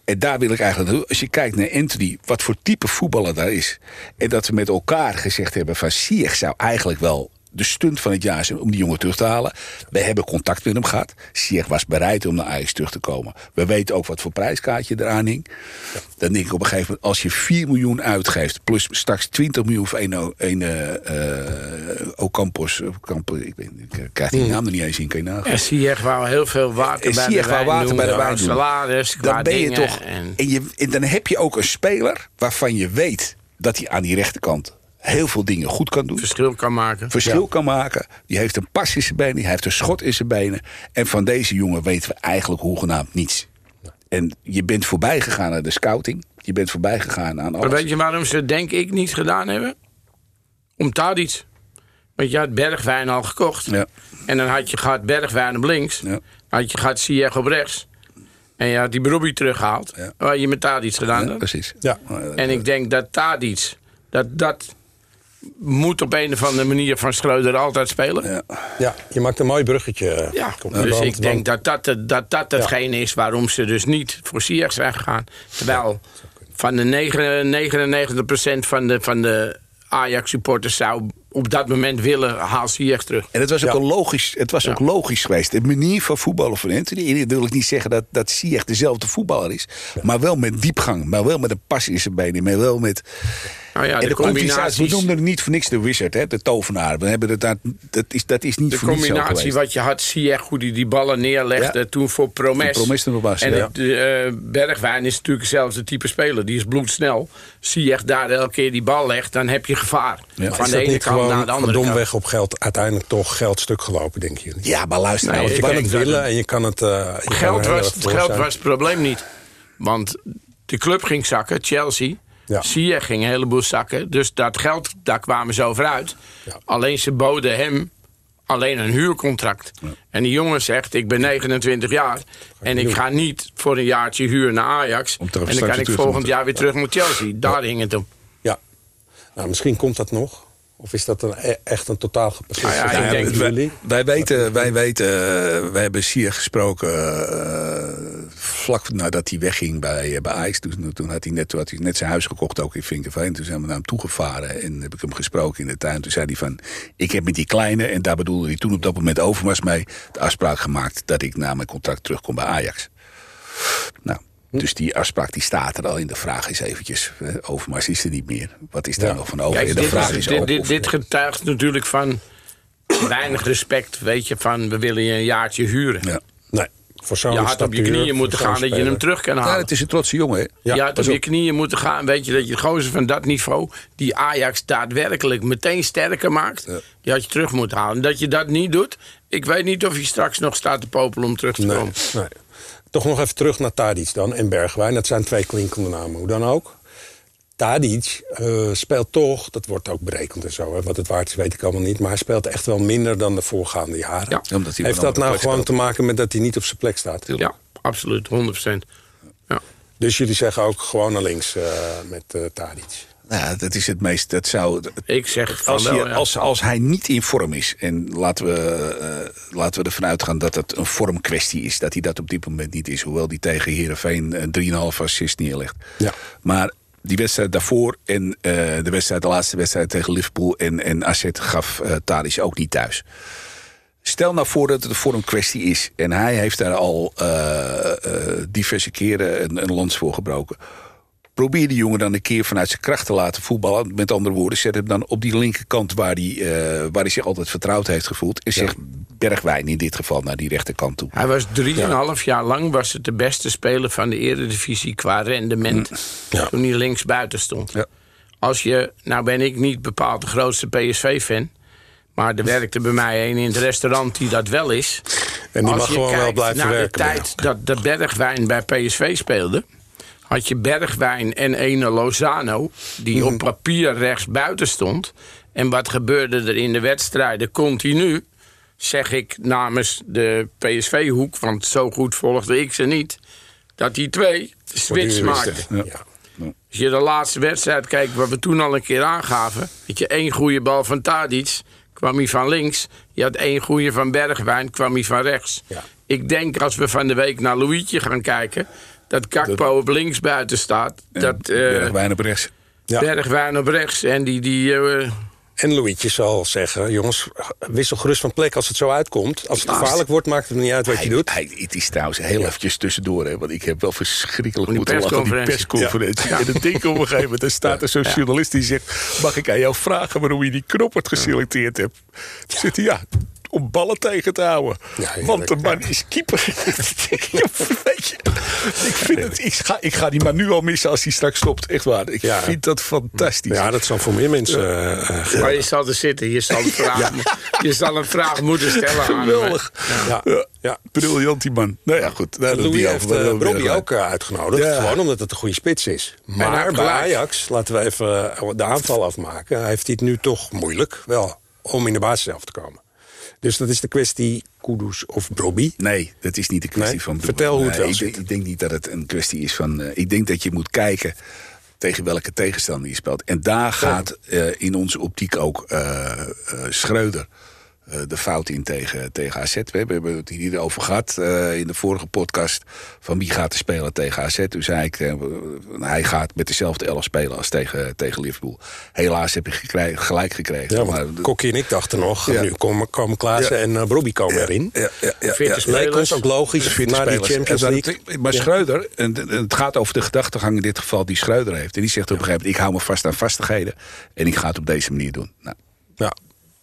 en daar wil ik eigenlijk naartoe. Als je kijkt naar Anthony, wat voor type voetballer daar is. En dat we met elkaar gezegd hebben van Sieg zou eigenlijk wel de stunt van het jaar zijn om die jongen terug te halen. We hebben contact met hem gehad. Sieg was bereid om naar Ajax terug te komen. We weten ook wat voor prijskaartje eraan hing. Dan denk ik op een gegeven moment, als je 4 miljoen uitgeeft... plus straks 20 miljoen voor een, een uh, Ocampos... Campos, ik, ik krijg die hmm. naam er niet eens in, kan je nagaan. En Sieg wou heel veel water bij de wijn water bij de wijn dan ben je toch... En... En, je, en dan heb je ook een speler waarvan je weet dat hij aan die rechterkant heel veel dingen goed kan doen. Verschil kan maken. Verschil kan maken. Die heeft een pas in zijn benen, hij heeft een schot in zijn benen. En van deze jongen weten we eigenlijk hoegenaamd niets. En je bent voorbij gegaan aan de scouting. Je bent voorbij gegaan aan alles. Maar weet je waarom ze denk ik niet gedaan hebben? Om Tadic. Want je had Bergwijn al gekocht. Ja. En dan had je gehad Bergwijn op links. Ja. had je gehad Ziyech op rechts. En je had die Brobbey teruggehaald. Ja. Wat je met Tadic gedaan ja, precies. Ja. En ik denk dat Tadic... Dat dat moet op een of andere manier van Schreuder altijd spelen. Ja, ja je maakt een mooi bruggetje. Ja, dus ik denk dat dat, dat, dat hetgeen is waarom ze dus niet voor Siers zijn gegaan. Terwijl van de 99% van de, van de Ajax-supporters zou op dat moment willen, haal Ziyech terug. En het was ook, logisch, het was ook logisch geweest. De manier van voetballen van Anthony... wil ik niet zeggen dat, dat Ziyech dezelfde voetballer is... maar wel met diepgang, maar wel met een pas in zijn benen... maar wel met... Nou ja, de, de combinaties... We noemden het niet voor niks de wizard, hè, de tovenaar. We hebben het, dat, dat, is, dat is niet de voor combinatie wat je had, Ziyech, hoe die die ballen neerlegde... toen voor Promes. Promes was, en de, uh, Bergwijn is natuurlijk hetzelfde type speler. Die is bloedsnel. Ziyech daar elke keer die bal legt, dan heb je gevaar. Van de ene kant naar de andere domweg op geld uiteindelijk toch geld stuk gelopen, denk je? Ja, maar luister. Nou, je kan het willen en je kan het... Uh, geld, was, het geld was het probleem niet. Want de club ging zakken, Chelsea... Ja. Sier ging een heleboel zakken. Dus dat geld, daar kwamen ze over uit. Ja. Alleen ze boden hem alleen een huurcontract. Ja. En die jongen zegt, ik ben 29 jaar... en ik ga niet voor een jaartje huur naar Ajax... en dan kan ik volgend jaar weer terug naar Chelsea. Daar hing het om. Ja, nou, misschien komt dat nog... Of is dat een, e- echt een totaal gepasseerd nou ja, ik denk, wij, weten, wij weten, uh, wij hebben Sier gesproken uh, vlak nadat hij wegging bij, uh, bij Ajax. Toen, toen, had hij net, toen had hij net zijn huis gekocht, ook in Vinkerveen. Toen zijn we naar hem toegevaren en heb ik hem gesproken in de tuin. Toen zei hij van, ik heb met die kleine, en daar bedoelde hij toen op dat moment Overmars mee... de afspraak gemaakt dat ik na mijn contract terugkom bij Ajax. Nou, dus die afspraak die staat er al in. De vraag is eventjes, eh, Overmars is er niet meer. Wat is daar nog van over? Kijk, de dit, vraag is, dit, dit, dit getuigt natuurlijk van weinig respect, weet je, van we willen je een jaartje huren. Ja. Nee, voor zo'n Je had op je knieën moeten gaan dat je hem terug kan Ja, halen. het is een trotse jongen, hè? Ja, je had pas op je knieën moeten gaan. Weet je dat je gozer van dat niveau. die Ajax daadwerkelijk meteen sterker maakt. die had je terug moeten halen. Dat je dat niet doet. Ik weet niet of je straks nog staat te popelen om terug te Nee, komen. nee. Toch nog even terug naar Tadic dan en Bergwijn. Dat zijn twee klinkende namen. Hoe dan ook. Tadic eh, speelt toch, dat wordt ook berekend en zo. Hè, wat het waard is, weet ik allemaal niet. Maar hij speelt echt wel minder dan de voorgaande jaren. Ja. Omdat hij Heeft dat nou gewoon te maken met dat hij niet op zijn plek staat? Ja, absoluut. 100%. Ja. Dus jullie zeggen ook gewoon naar links eh, met eh Tadic. Ja, dat is het meest. Dat zou, Ik zeg van als, wel, je, ja. als, als hij niet in vorm is, en laten we, eh, laten we ervan uitgaan dat het een vormkwestie is, dat hij dat op dit moment niet is, hoewel hij tegen Herenveen een 3,5 assist neerlegt. Ja. Maar die wedstrijd daarvoor en eh, de, wedstrijd, de laatste wedstrijd tegen Liverpool en, en AZ gaf Tadic ook niet thuis. Stel nou voor dat het een vormkwestie is en hij heeft daar al eh, diverse keren een, een lans voor gebroken. Probeer die jongen dan een keer vanuit zijn kracht te laten voetballen. Met andere woorden, zet hem dan op die linkerkant waar hij, eh, waar hij zich altijd vertrouwd heeft gevoeld. En zeg Bergwijn in dit geval naar die rechterkant toe. Hij was drieënhalf jaar lang was het de beste speler van de eredivisie qua rendement. Ja. Toen hij links buiten stond. Ja. Als je, nou ben ik niet bepaald de grootste PSV-fan. Maar er <laughs> werkte bij mij een in het restaurant die dat wel is. En die Als mag je gewoon wel blijven naar werken. de tijd dat de Bergwijn bij PSV speelde... had je Bergwijn en ene Lozano... die Mhm. op papier rechts buiten stond. En wat gebeurde er in de wedstrijden continu... zeg ik namens de PSV-hoek... want zo goed volgde ik ze niet... dat die twee de switch maakten. Ja. Ja. Als je de laatste wedstrijd kijkt, wat we toen al een keer aangaven. Weet je, één goede bal van Tadic, kwam hij van links. Je had één goede van Bergwijn, kwam hij van rechts. Ja. Ik denk als we van de week naar Louietje gaan kijken. Dat Kakpo op links buiten staat. dat eh, Bergwijn op rechts. Ja. Bergwijn op rechts. En die. die eh, En Louietje zal zeggen, jongens, wissel gerust van plek als het zo uitkomt. Als het Naast. gevaarlijk wordt, maakt het niet uit wat Hij, je doet. hij, het is trouwens heel eventjes tussendoor, hè, want ik heb wel verschrikkelijk Die moeten lachen op die persconferentie. En dan denk ik op een gegeven moment, er staat er zo'n journalist die zegt... mag ik aan jou vragen waarom je die knoppert geselecteerd hebt? Dan zegt hij, ja, om ballen tegen te houden. Ja, heerlijk, want de man ja. is keeper. Ja, <laughs> weet je, ik, vind het, ik, ga, ik ga die man nu al missen als hij straks stopt. Echt waar, ik Ja. vind dat fantastisch. Ja, dat zal voor meer mensen eh, eh, gelden. maar je zal er zitten. Je zal, een <laughs> vraag, je zal een vraag moeten stellen aan. Geweldig. Ja. Ja. Ja. Briljant die man. Nou ja, goed. Nou, Louis die heeft uh, ook eh, uitgenodigd. Ja. Gewoon omdat het een goede spits is. Maar bij. Ajax, laten we even eh, de aanval afmaken... heeft hij het nu toch moeilijk wel om in de basis zelf te komen. Dus dat is de kwestie Kudus of Brobby. Nee, dat is niet de kwestie Nee? van... Vertel hoe het wel ik, denk- ik denk niet dat het een kwestie is van... eh, ik denk dat je moet kijken tegen welke tegenstander je speelt. En daar gaat eh, in onze optiek ook eh, Schreuder de fout in tegen, tegen AZ. We hebben het hier over gehad eh, in de vorige podcast... van wie gaat er spelen tegen AZ. Toen zei ik, eh, hij gaat met dezelfde elf spelen als tegen, tegen Liverpool. Helaas heb ik gekregen, gelijk gekregen. Ja, maar, Kokkie en ik dachten nog, Ja. nu komen, komen Klaassen Ja. en uh, Brobby komen erin. ja, ja, ja, ons ook logisch Fitte na die spelers. Champions League. Maar Ja. Schreuder, en en het gaat over de gedachtegang in dit geval die Schreuder heeft. En die zegt op een gegeven moment, ik hou me vast aan vastigheden. En ik ga het op deze manier doen. Nou, Ja.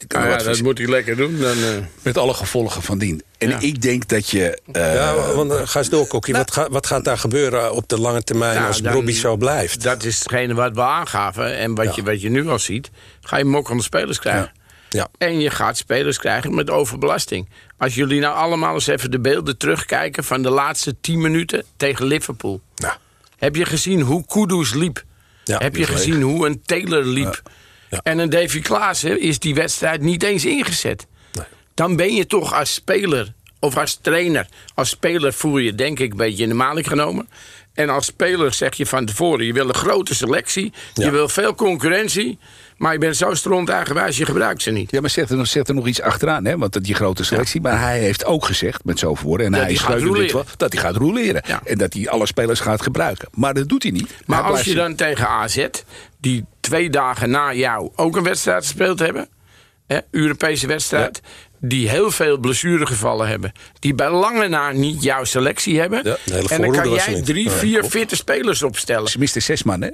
Nou ja, dat moet hij lekker doen. Dan, eh, met alle gevolgen van dien. En Ja. ik denk dat je... eh, ja, want uh, ga eens door, Kokkie. wat, gaat, wat gaat daar gebeuren op de lange termijn Nou, als Brobby zo blijft? Dat is hetgene wat we aangaven. En wat, Ja. je, wat je nu al ziet, ga je mokkende spelers krijgen. Ja. En je gaat spelers krijgen met overbelasting. Als jullie nou allemaal eens even de beelden terugkijken... van de laatste 10 minuten tegen Liverpool. Nou, Heb je gezien hoe Kudus liep? Ja, Heb je gezien hoe een Taylor liep? Ja. En een Davy Klaassen is die wedstrijd niet eens ingezet. Nee. Dan ben je toch als speler of als trainer... als speler voel je denk ik een beetje in de maling genomen... En als speler zeg je van tevoren, je wil een grote selectie, je wil veel concurrentie, maar je bent zo stront eigenwijs, je gebruikt ze niet. Ja, maar zet er, nog- zet er nog iets achteraan, hè? want dat die grote selectie. Maar hij heeft ook gezegd, met zoveel woorden, en Dat hij Schreuder dit wel, dat hij gaat roleren. Ja. En dat hij alle spelers gaat gebruiken. Maar dat doet hij niet. Maar Hij als blijft je dan tegen AZ, die twee dagen na jou ook een wedstrijd gespeeld hebben, hè, Europese wedstrijd, die heel veel blessuregevallen hebben. Die bij lange na niet jouw selectie hebben. Ja, en dan kan jij drie, vier fitte spelers opstellen. Ze miste zes man, hè?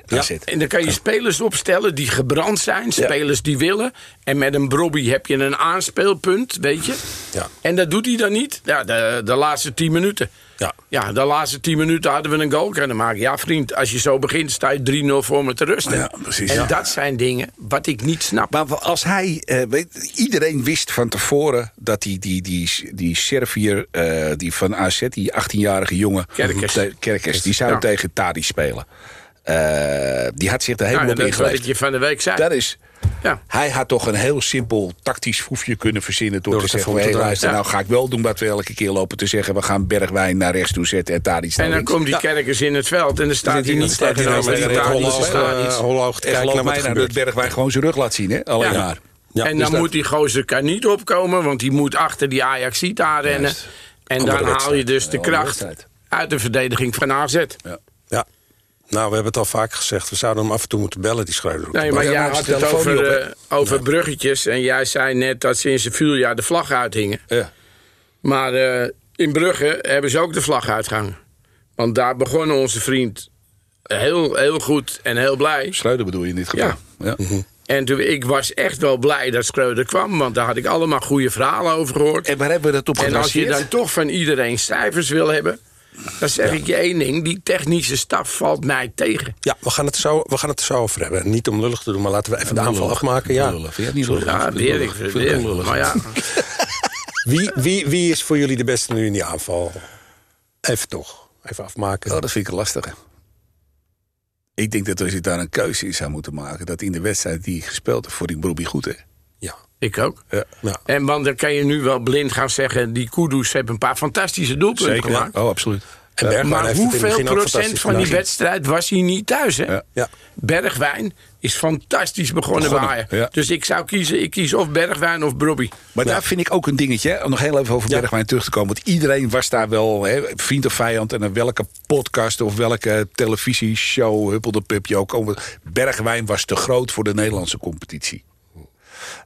En dan kan je spelers opstellen die gebrand zijn, spelers die willen. En met een Brobby heb je een aanspeelpunt, weet je. Ja. En dat doet hij dan niet. Ja, de, de laatste tien minuten. Ja. Ja, de laatste tien minuten hadden we een goal kunnen maken. Ja, vriend, als je zo begint, sta je 3-0 voor me te rusten. Ja, precies. En Ja. dat zijn dingen wat ik niet snap. Maar als hij, eh, weet, iedereen wist van tevoren dat die, die, die, die Servier, eh, die van AZ, die 18-jarige jongen, Kerkers. te- Kerkers, die zou Ja. tegen Tadi spelen. Eh, die had zich er helemaal Nou, op dat is wat ik ingeleefd. je van de week zei. Dat is, Ja. hij had toch een heel simpel tactisch foefje kunnen verzinnen door, Door te zeggen: hey, luister, Ja. nou ga ik wel doen wat we elke keer lopen te zeggen. We gaan Bergwijn naar rechts toe zetten en Tadi staat En dan komt die kerkers in het veld en dan staat hij niet staat hij nou met die holloog, eh, iets. te En kijken naar dat. Bergwijn gewoon zijn rug laat zien, hè? Alleen Ja. maar. Ja, en dus dan dat- moet die gozer kan niet opkomen, want die moet achter die aanrennen. Juist. En dan haal je dus de kracht uit de verdediging van AZ. Ja. Ja. Nou, we hebben het al vaak gezegd. We zouden hem af en toe moeten bellen, die Schreuder. Nee, maar Ja, jij had het over, eh, over bruggetjes. En jij zei net dat ze in Sevilla de vlag uithingen. Ja. Maar eh, in Brugge hebben ze ook de vlag uitgehangen. Want daar begon onze vriend heel, heel goed en heel blij. Schreuder bedoel je in dit geval? Ja. ja. En toen, ik was echt wel blij dat Schreuder kwam. Want daar had ik allemaal goede verhalen over gehoord. En waar hebben we dat op En als je dan toch van iedereen cijfers wil hebben... dan zeg ik je één ding. Die technische staf valt mij tegen. Ja, we gaan, het zo, we gaan het er zo over hebben. Niet om lullig te doen, maar laten we even de aanval afmaken. Ja. Lullig. Vind niet lullig? Ja, weer. Ik lullig? weer. Maar ja, <laughs> Wie, wie, wie is voor jullie de beste nu in die aanval? Even toch. Even afmaken. Oh, dat vind ik lastig. Ik denk dat als je daar een keuze in zou moeten maken... dat in de wedstrijd die gespeeld heeft voor die Brobbey goed, hè? Ik ook. Ja. ja. En want dan kan je nu wel blind gaan zeggen... die Kudus heeft een paar fantastische doelpunten gemaakt. Oh, absoluut. En Bergwijn Maar heeft hoeveel procent van die wedstrijd was hij niet thuis? Hè? Ja. Ja. Bergwijn is fantastisch begonnen, Begonnen, bij ja. Dus ik zou kiezen, ik kies of Bergwijn of Brobby. Maar daar vind ik ook een dingetje, hè, om nog heel even over. Bergwijn terug te komen. Want iedereen was daar wel hè, vriend of vijand. En welke podcast of welke televisieshow, huppelde pupje ook. Bergwijn was te groot voor de Nederlandse competitie.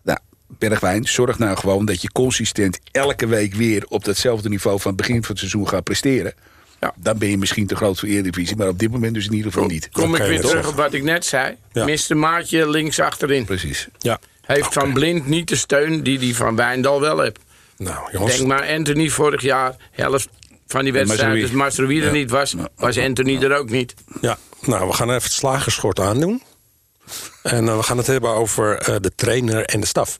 Nou, Bergwijn, zorg nou gewoon dat je consistent elke week weer op datzelfde niveau van het begin van het seizoen gaat presteren. Ja. Dan ben je misschien te groot voor Eredivisie, maar op dit moment dus in ieder geval niet. Kom ik weer terug op wat ik net zei. Ja. Mr. Maatje links achterin. Precies. Ja. Heeft Van Blind niet de steun die hij van Wijndal wel heeft. Nou, jongens. Denk maar Anthony vorig jaar, helft van die wedstrijd. Dus Mastrowi er Ja. niet was, was Anthony er ook niet. Ja, nou, we gaan even het slagerschort aandoen. En eh, we gaan het hebben over eh, de trainer en de staf.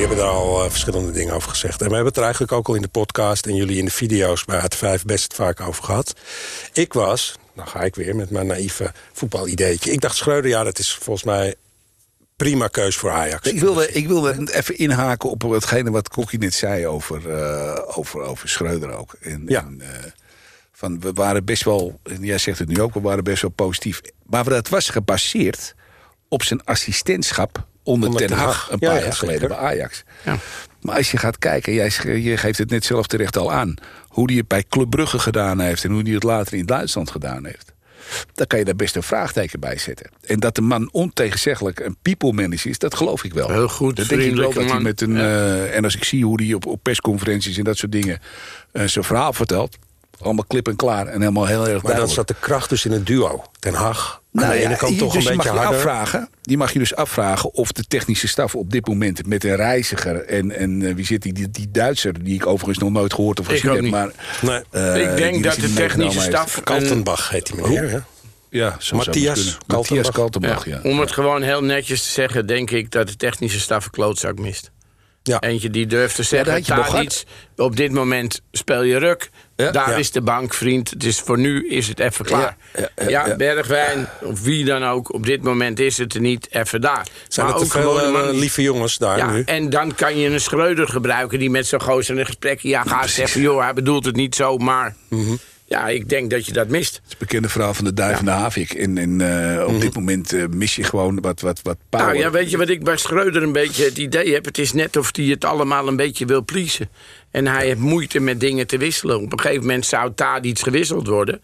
Jullie hebben daar al eh, verschillende dingen over gezegd. En we hebben het er eigenlijk ook al in de podcast... en jullie in de video's bij het 5 best vaak over gehad. Ik was, nou ga ik weer met mijn naïeve voetbalideetje... ik dacht Schreuder, ja, dat is volgens mij prima keus voor Ajax. Ik wilde, ik wilde even inhaken op hetgene wat Kokkie net zei over, eh, over, over Schreuder ook. En, Ja. en, eh, van, we waren best wel, en jij zegt het nu ook, we waren best wel positief. Maar dat was gebaseerd op zijn assistentschap onder, Onder Ten Hag een paar ja, jaar geleden zeker. bij Ajax. Ja. Maar als je gaat kijken, jij, je geeft het net zelf terecht al aan... hoe hij het bij Club Brugge gedaan heeft... en hoe hij het later in Duitsland gedaan heeft... dan kan je daar best een vraagteken bij zetten. En dat de man ontegenzeggelijk een people manager is, dat geloof ik wel. Heel goed, Dat denk ik wel dat hij met een... eh, en als ik zie hoe hij op, op persconferenties en dat soort dingen... eh, zijn verhaal vertelt... allemaal klip en klaar en helemaal heel erg maar dan duidelijk. zat de kracht dus in het duo. Ten Hag, aan Nou de ja, kant toch dus een je beetje mag je harder. afvragen. Die mag je dus afvragen of de technische staf op dit moment met een reiziger en, en eh, wie zit die, die, die Duitser die ik overigens nog nooit gehoord of Ik gezien heb, niet. maar Nee. eh, ik denk dat de technische staf... Kaltenbach heet die meneer, hè? ja, zo Matthias. Kaltenbach. Matthias Kaltenbach, Ja, ja. Om het gewoon heel netjes te zeggen, denk ik dat de technische staf een klootzak mist. Ja. Eentje die durft te dat zeggen, had je nog Tadic, op dit moment speel je ruk. Ja. Daar Ja. is de bank, vriend. Dus voor nu is het even klaar. Ja. Bergwijn, of wie dan ook, op dit moment is het er niet even daar. Zijn Maar te ook veel gewoon eh, man- lieve jongens daar ja, nu? en dan kan je een Schreuder gebruiken die met zo'n gozer een gesprek... Ja, ga eens zeggen, joh, hij bedoelt het niet zo, maar... Mhm. Ja, ik denk dat je dat mist. Het bekende verhaal van de duif en de havik. En, en eh, op dit moment eh, mis je gewoon wat, wat, wat power. Nou ja, weet je wat ik bij Schreuder een beetje het idee heb? Het is net of hij het allemaal een beetje wil pleasen. En hij heeft moeite met dingen te wisselen. Op een gegeven moment zou Tadic gewisseld worden.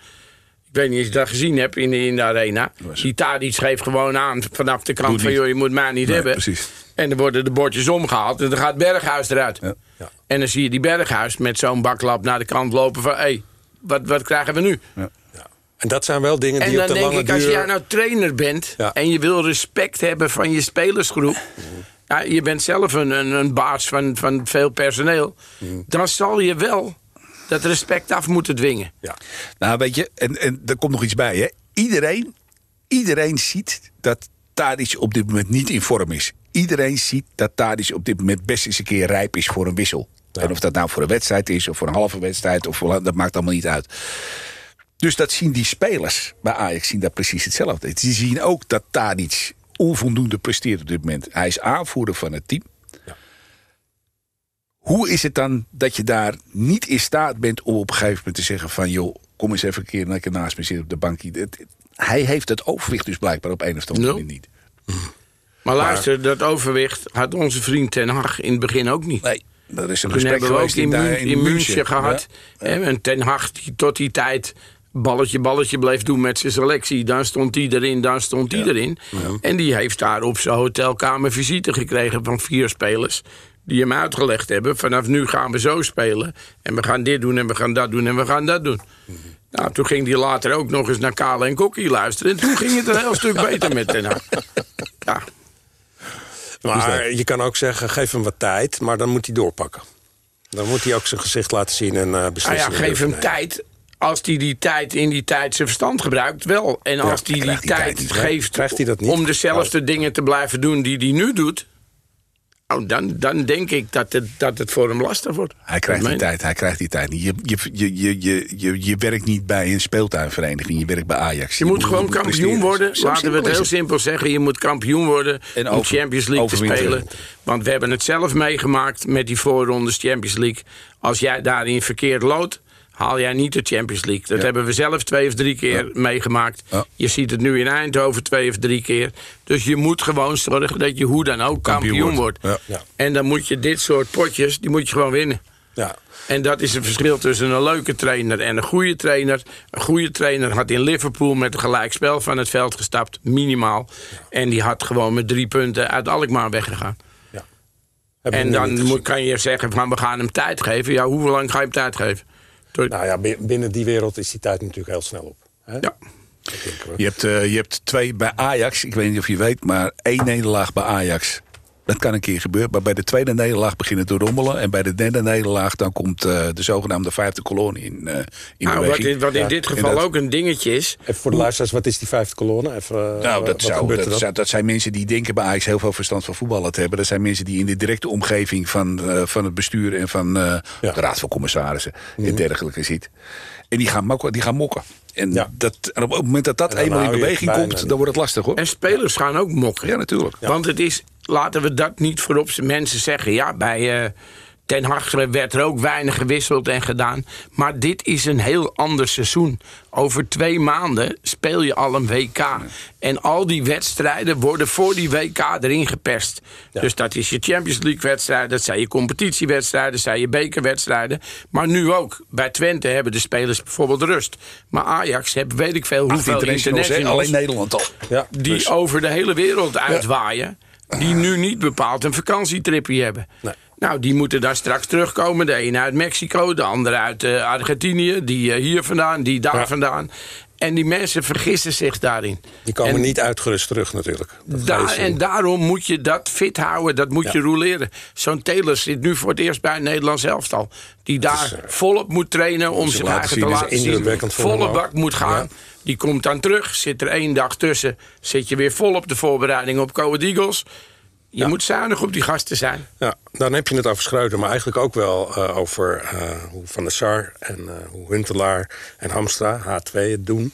Ik weet niet of je dat gezien hebt in de, in de arena. Was- Die Tadic geeft gewoon aan vanaf de kant van... joh, je moet mij niet Nee, hebben. precies. En dan worden de bordjes omgehaald en dan gaat Berghuis eruit. Ja. Ja. En dan zie je die Berghuis met zo'n baklap naar de kant lopen van... hé, hey, wat, wat krijgen we nu? En dat zijn wel dingen En die op dan de denk lange ik, als duur... jij nou trainer bent Ja. en je wil respect hebben van je spelersgroep. Ja, je bent zelf een, een, een baas van, van veel personeel. Dan zal je wel dat respect af moeten dwingen. Ja. Nou, weet je, en, en er komt nog iets bij. Hè. Iedereen, iedereen ziet dat Tadic op dit moment niet in vorm is. Iedereen ziet dat Tadic op dit moment best eens een keer rijp is voor een wissel. En of dat nou voor een wedstrijd is, of voor een halve wedstrijd, of voor, dat maakt allemaal niet uit. Dus dat zien die spelers bij Ajax zien dat precies hetzelfde. Die zien ook dat Tadic onvoldoende presteert op dit moment. Hij is aanvoerder van het team. Hoe is het dan dat je daar niet in staat bent om op een gegeven moment te zeggen van... joh, kom eens even een keer lekker naast me zitten op de bankje. Hij heeft het overwicht dus blijkbaar op een of andere manier niet. Maar luister, dat overwicht had onze vriend Ten Hag in het begin ook niet. Nee, dat is een Toen gesprek hebben we ook in, München gehad. Ja. En Ten Hag die tot die tijd balletje, balletje bleef doen met zijn selectie. Dan stond die erin, dan stond die erin. En die heeft daar op zijn hotelkamer visite gekregen van vier spelers. Die hem uitgelegd hebben, vanaf nu gaan we zo spelen. En we gaan dit doen en we gaan dat doen en we gaan dat doen. Nou, toen ging hij later ook nog eens naar Kale en Kokkie luisteren. En toen ging het een heel stuk beter met Ten Hag. Ja, Maar je kan ook zeggen, geef hem wat tijd, maar dan moet hij doorpakken. Dan moet hij ook zijn gezicht laten zien en eh Nou ja, geef hem nemen. tijd. Als hij die tijd in die tijd zijn verstand gebruikt, wel. En als hij die hij tijd tijd geeft Krijgt hij dat niet? om dezelfde dingen te blijven doen die hij nu doet... Oh, dan, dan denk ik dat het, dat het voor hem lastig wordt. Hij krijgt die tijd, hij krijgt die tijd niet. Je, je, je, je, je, je, werkt niet bij een speeltuinvereniging, je werkt bij Ajax. Je moet gewoon presteren. kampioen worden. Zo Laten we het heel simpel zeggen. Je moet kampioen worden En om Champions League te spelen. Want we hebben het zelf meegemaakt met die voorrondes Champions League. Als jij daarin verkeerd loopt, haal jij niet de Champions League. Dat Ja. hebben we zelf twee of drie keer meegemaakt. Ja. Je ziet het nu in Eindhoven twee of drie keer. Dus je moet gewoon zorgen dat je hoe dan ook kampioen, Kampioen wordt. wordt. Ja. En dan moet je dit soort potjes, die moet je gewoon winnen. Ja. En dat is het verschil tussen een leuke trainer en een goede trainer. Een goede trainer had in Liverpool met een gelijkspel van het veld gestapt, minimaal. En die had gewoon met drie punten uit Alkmaar weggegaan. En dan moet, kan je zeggen van we gaan hem tijd geven. Ja, hoe lang ga je hem tijd geven? Nou ja, bi- binnen die wereld is die tijd natuurlijk heel snel op. Hè? ja. Je hebt, eh, je hebt twee bij Ajax, ik weet niet of je weet, maar één nederlaag bij Ajax. Dat kan een keer gebeuren. Maar bij de tweede nederlaag begint het te rommelen. En bij de derde nederlaag dan komt eh, de zogenaamde vijfde kolonne in, eh in Nou, wat beweging. in, wat in Ja, dit geval ook een dingetje is. Even voor de luisteraars, wat is die vijfde kolonne? Even, eh, Nou, wat dat, zou, dat, zou- dat zijn mensen die denken bij Ajax heel veel verstand van voetballen te hebben. Dat zijn mensen die in de directe omgeving van, eh, van het bestuur en van eh, Ja. Mhm. de raad van commissarissen en dergelijke zit. En die gaan mokken. Die gaan mokken. En, Ja. dat, en op het moment dat dat eenmaal in beweging komt, dan wordt het lastig hoor. En spelers gaan ook mokken. Ja, natuurlijk. Want het is, laten we dat niet voorop zijn mensen zeggen. Ja, bij eh, Ten Hag werd er ook weinig gewisseld en gedaan. Maar dit is een heel ander seizoen. Over twee maanden speel je al een WK. En al die wedstrijden worden voor die WK erin geperst. Dus dat is je Champions League wedstrijden, dat zijn je competitiewedstrijden, dat zijn je bekerwedstrijden. Maar nu ook. Bij Twente hebben de spelers bijvoorbeeld rust. Maar Ajax heeft weet ik veel hoeveel internationals alleen Nederland al. Ja, die dus- over de hele wereld uitwaaien. Die nu niet bepaald een vakantietripje hebben. Nee. Nou, die moeten daar straks terugkomen. De een uit Mexico, de andere uit eh, Argentinië. Die eh, hier vandaan, die daar Ja. vandaan. En die mensen vergissen zich daarin. Die komen En niet uitgerust terug natuurlijk. Zien. en daarom moet je dat fit houden, dat moet Ja. je roleren. Zo'n Taylor zit nu voor het eerst bij een Nederlands elftal. Die daar is, eh, volop moet trainen om zich laten eigen te laten zien. Volle bak moet gaan. Ja. Die komt dan terug, zit er één dag tussen. Zit je weer vol op de voorbereiding op Coed Eagles. Je moet zuinig op die gasten zijn. Ja, dan heb je het over Schreuder, maar eigenlijk ook wel eh, over eh, hoe Van der Sar en eh, hoe Huntelaar en Hamstra, H2, het doen.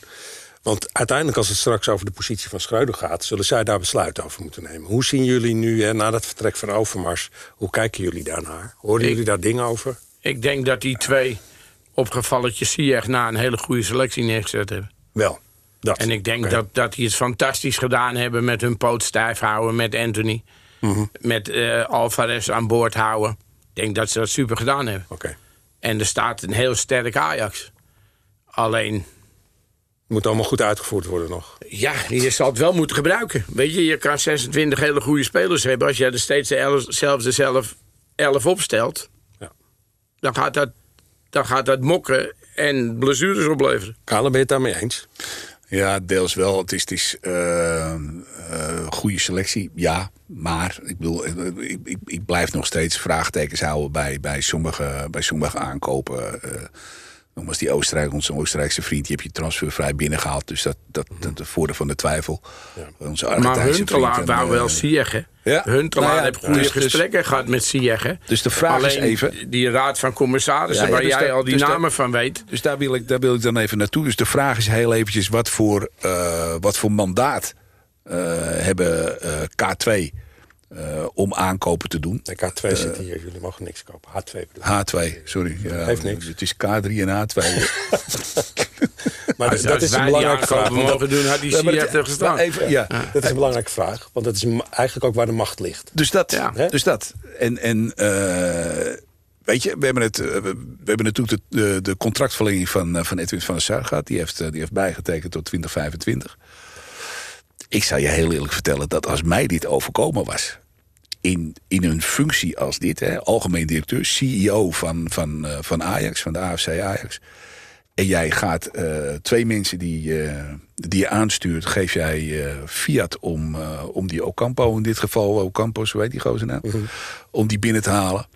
Want uiteindelijk, als het straks over de positie van Schreuder gaat, zullen zij daar besluit over moeten nemen. Hoe zien jullie nu, hè, na dat vertrek van Overmars, hoe kijken jullie daarnaar? Horen Ik- jullie daar dingen over? Ik denk dat die twee opgevalletjes Ziyech na een hele goede selectie neergezet hebben. Wel, dat. En ik denk dat, dat die het fantastisch gedaan hebben met hun poot stijf houden, met Anthony. Mhm. Met eh, Alvarez aan boord houden. Ik denk dat ze dat super gedaan hebben. Oké. En er staat een heel sterk Ajax. Alleen, Moet allemaal goed uitgevoerd worden nog. Ja, je zal het wel moeten gebruiken. Weet je, je kan 26 hele goede spelers hebben. Als jij er steeds de elf, zelfs de zelf 11 opstelt, Ja. dan, gaat dat, dan gaat dat mokken en blessures opleveren. Kale, ben je het daarmee eens? Ja, deels wel. Het is, het is eh, eh, goede selectie, ja. Maar ik, bedoel, eh, ik, ik, ik blijf nog steeds vraagtekens houden bij, bij, sommige, bij sommige aankopen. eh Nogmaals, die Oostenrijk, onze Oostenrijkse vriend, die heb je transfervrij binnengehaald. Dus dat, dat, dat de voordeel van de twijfel. Onze Maar Huntelaar vriend en, wou wel eh, Ziyech, hè? ja. Huntelaar Nou ja, heeft goede dus- dus- gesprekken gehad met hè? Dus de vraag is even- die raad van commissarissen, Ja, ja, waar dus jij al die dus namen van weet... Dus daar wil, ik, daar wil ik dan even naartoe. Dus de vraag is heel eventjes wat voor, eh, wat voor mandaat eh, hebben eh, K2 eh, om aankopen te doen. De K2 zit hier, jullie mogen niks kopen. H2 bedoel ik. H2, sorry. Ja, Geeft niks. Het is K3 en H2. <laughs> Maar Als, dat is een belangrijke vraag. dat- mogen doen, had die Ja, het- er gestaan. even, ja. Dat is een belangrijke vraag. Want dat is eigenlijk ook waar de macht ligt. Dus dat. Ja. Dus dat. En, en eh, weet je, we hebben, het, eh, we we hebben natuurlijk de, de, de contractverlenging van, eh, van Edwin van der Sar gehad. Die heeft, eh, die heeft bijgetekend tot 2025. Ik zal je heel eerlijk vertellen dat als mij dit overkomen was... in, in een functie als dit, hè, algemeen directeur, CEO van, van, eh, van Ajax, van de AFC Ajax... en jij gaat eh, twee mensen die, eh, die je aanstuurt... geef jij fiat om, om die Ocampo, in dit geval Ocampo, zo weet die gozer nou... om die binnen te halen.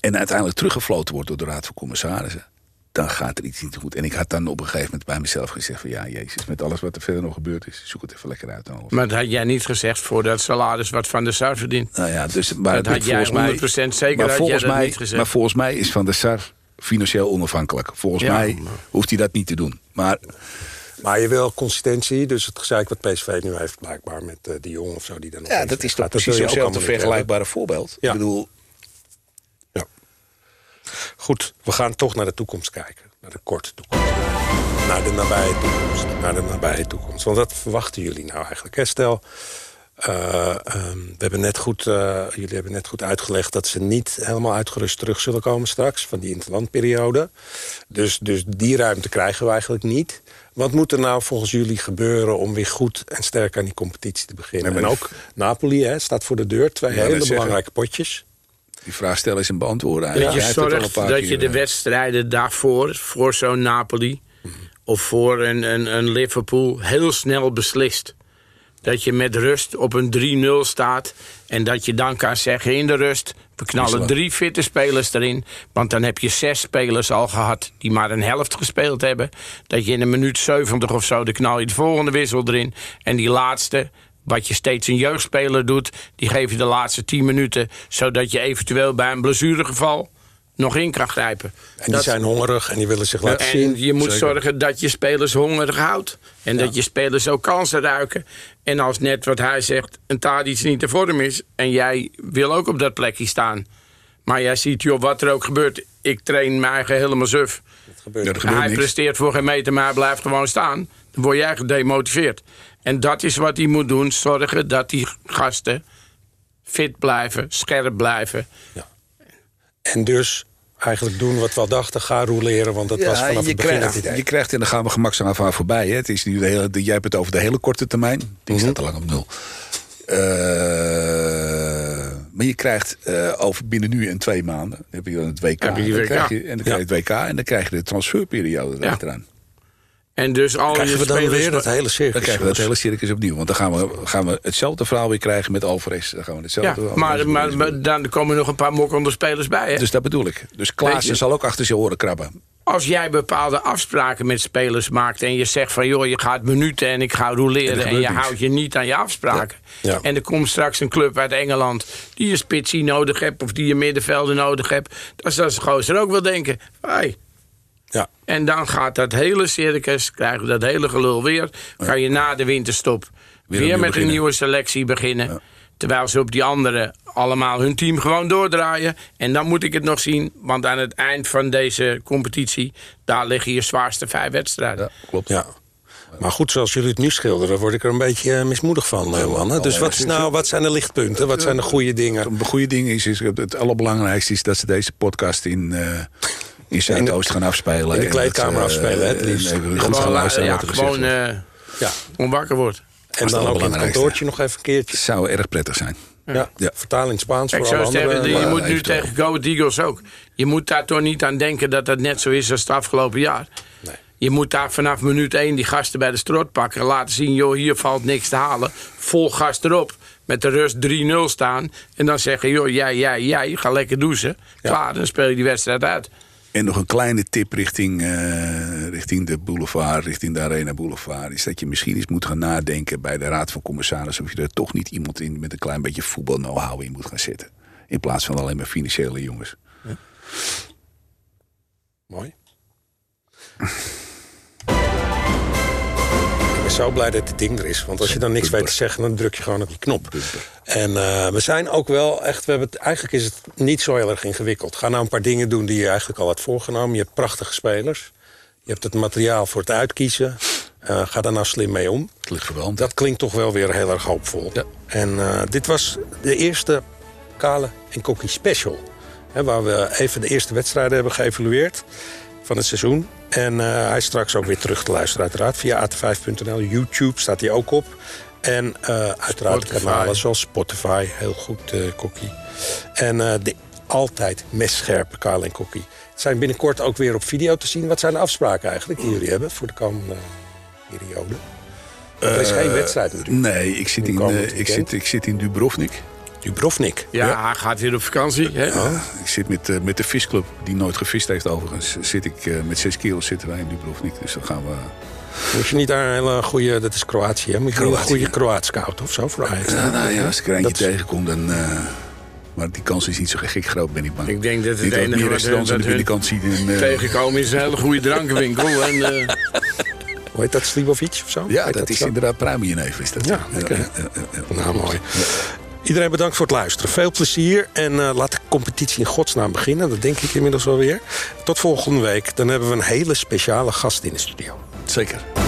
En uiteindelijk teruggefloten wordt door de Raad van Commissarissen, dan gaat er iets niet goed. En ik had dan op een gegeven moment bij mezelf gezegd van ja, jezus, met alles wat er verder nog gebeurd is, zoek het even lekker uit. Dan. Maar dat had jij niet gezegd voor dat salaris wat Van der Sar verdient. Nou ja, dus, maar Dat had jij volgens mij- 100% zeker maar had volgens jij dat mij, niet gezegd. Maar volgens mij is Van der Sar financieel onafhankelijk. Volgens Ja, mij maar- hoeft hij dat niet te doen. Maar Maar je wil consistentie. Dus het gezeik wat PSV nu heeft blijkbaar met eh, die jongen of zo. Die dan nog ja, dat is toch dat precies hetzelfde niet vergelijkbare voorbeeld. Ja. Ik bedoel. Goed, we gaan toch naar de toekomst kijken. Naar de korte toekomst. Naar de nabije toekomst. Naar de nabije toekomst. Want wat verwachten jullie nou eigenlijk? Hè? Stel, eh, ehm, we hebben net goed, eh, jullie hebben net goed uitgelegd... dat ze niet helemaal uitgerust terug zullen komen straks... van die interlandperiode. Dus, dus die ruimte krijgen we eigenlijk niet. Wat moet er nou volgens jullie gebeuren... om weer goed en sterk aan die competitie te beginnen? Ja, en ook Napoli hè, staat voor de deur. Twee Ja, hele zeggen. belangrijke potjes. Die vraag stellen is een beantwoorden. Dat je zorgt dat keer, je de eh, wedstrijden daarvoor, voor zo'n Napoli... of voor een, een, een Liverpool, heel snel beslist. Dat je met rust op een 3-0 staat... en dat je dan kan zeggen in de rust... we knallen drie fitte spelers erin... want dan heb je zes spelers al gehad die maar een helft gespeeld hebben. Dat je in een minuut 70 of zo... de knal je de volgende wissel erin... en die laatste wat je steeds een jeugdspeler doet, die geef je de laatste 10 minuten, zodat je eventueel bij een blessuregeval nog in kan grijpen. En die Dat- zijn hongerig en die willen zich laten en zien. je moet zeker. zorgen dat je spelers hongerig houdt. En dat je spelers ook kansen ruiken. En als net wat hij zegt, een Tadic niet de vorm is... en jij wil ook op dat plekje staan... maar jij ziet, joh, wat er ook gebeurt... ik train mijn eigen helemaal suf. Het gebeurt er gebeurt hij niks. presteert voor geen meter, maar hij blijft gewoon staan. Dan word jij gedemotiveerd. En dat is wat hij moet doen. Zorgen dat die gasten fit blijven, scherp blijven. En dus eigenlijk doen wat we al dachten, ga roleren. Want dat was vanaf het begin krijgt, het idee. Je krijgt, en dan gaan we gemakkelijk aan voorbij. Hè. Het is nu de hele, de- jij hebt het over de hele korte termijn. Die Mhm. staat al lang op nul. Eh, maar je krijgt eh, over binnen nu en twee maanden. Dan heb je dan het WK. Heb je die WK. Krijg je, en dan krijg je het WK en dan krijg je de transferperiode Ja. erachteraan. En dus al Krijgen je we dan spelers... weer dat hele circus? Dan krijgen we dat hele circus opnieuw. Want dan gaan we, gaan we hetzelfde verhaal weer krijgen met Alvarez. Dan gaan we hetzelfde Ja, verhaal maar, maar, maar dan komen nog een paar mokkende spelers bij. Hè? Dus dat bedoel ik. Dus Klaassen zal ook achter zijn oren krabben. Als jij bepaalde afspraken met spelers maakt... en je zegt van, joh, je gaat minuten en ik ga roleren... En je houdt je niet aan je afspraken... Ja. Ja. en er komt straks een club uit Engeland... die je spitsie nodig hebt of die je middenvelden nodig hebt... dan zal ze gozer ook wel denken... Hey. Ja. En dan gaat dat hele circus, krijgen we dat hele gelul weer... kan je na de winterstop weer, met een nieuwe selectie beginnen... Terwijl ze op die anderen allemaal hun team gewoon doordraaien. En dan moet ik het nog zien. Want aan het eind van deze competitie... daar liggen je zwaarste vijf wedstrijden. Ja, klopt. ja. Maar goed, zoals jullie het nu schilderen, word ik er een beetje eh, mismoedig van, eh, mannen. Dus wat, is nou, wat zijn de lichtpunten? Wat zijn de goede dingen? Een goede ding is, is het allerbelangrijkste is dat ze deze podcast in, eh, in Zuidoost gaan afspelen. in de En kleedkamer dat, eh, afspelen, het liefst. en goed Gewoon, gaan luisteren ja, er gewoon wordt. eh Ja. onwakker wordt. En Dat is dan ook in het kantoortje nog even een keertje. zou erg prettig zijn. Ja. Ja. Vertaal in Spaans Kijk, voor alle je moet nu tegen Go Ahead Eagles ook. Je moet daar toch niet aan denken dat dat net zo is als het afgelopen jaar. Nee. Je moet daar vanaf minuut 1 die gasten bij de strot pakken. Laten zien, joh, hier valt niks te halen. Vol gas erop. Met de rust 3-0 staan. En dan zeggen, joh, jij, jij, jij, ga lekker douchen. Klaar, dan speel je die wedstrijd uit. En nog een kleine tip richting, eh, richting de boulevard, richting de Arena Boulevard. Is dat je misschien eens moet gaan nadenken bij de Raad van Commissarissen. of je er toch niet iemand in met een klein beetje voetbal know-how in moet gaan zetten. In plaats van alleen maar financiële jongens. Mooi. Zo blij dat dit ding er is. Want als je dan niks weet te zeggen, dan druk je gewoon op die knop. En eh, we zijn ook wel echt... We hebben het, eigenlijk is het niet zo heel erg ingewikkeld. Ga nou een paar dingen doen die je eigenlijk al had voorgenomen. Je hebt prachtige spelers. Je hebt het materiaal voor het uitkiezen. Eh, ga daar nou slim mee om. Ligt verwant. Dat klinkt toch wel weer heel erg hoopvol. Ja. En eh, dit was de eerste Kale en Kokkie special. Hè, waar we even de eerste wedstrijden hebben geëvalueerd van het seizoen. En eh, hij is straks ook weer terug te luisteren uiteraard. Via at5.nl, YouTube staat hij ook op. En eh, uiteraard Spotify. kanalen zoals Spotify, heel goed eh Kokkie. En de altijd messcherpe Kale en Kokkie. zijn binnenkort ook weer op video te zien. Wat zijn de afspraken eigenlijk die jullie hebben voor de komende periode? Er is geen wedstrijd natuurlijk. Nee, ik zit, in, ik, zit, ik zit in Dubrovnik. Dubrovnik. Ja, gaat weer op vakantie. Hè? Ja, ik zit met, eh, met de visclub, die nooit gevist heeft overigens. Zit ik eh, met zes kilo's zitten wij in Dubrovnik. Dus dan gaan we... Moet je niet daar een hele goede, dat is Kroatië, hè? Moet je niet een Kroatië. goede Kroaat scout of zo voor Ajax? Nou, nou ja, als ik er eentje tegenkom, dan... eh, maar die kans is niet zo gek groot, ben ik bang. Ik denk dat het Niet enige wat hun, aan de binnenkant zie. En, eh, tegenkomen is een hele goede drankenwinkel. <laughs> en, eh, Hoe heet dat, Slibovic of zo? ja, dat is zo? inderdaad pruimenjeneef. Is dat. Ja, lekker, hè? ja, ja, ja. Nou, mooi. Iedereen bedankt voor het luisteren. Veel plezier en eh, laat de competitie in godsnaam beginnen. Dat denk ik inmiddels wel weer. Tot volgende week. Dan hebben we een hele speciale gast in de studio. Zeker.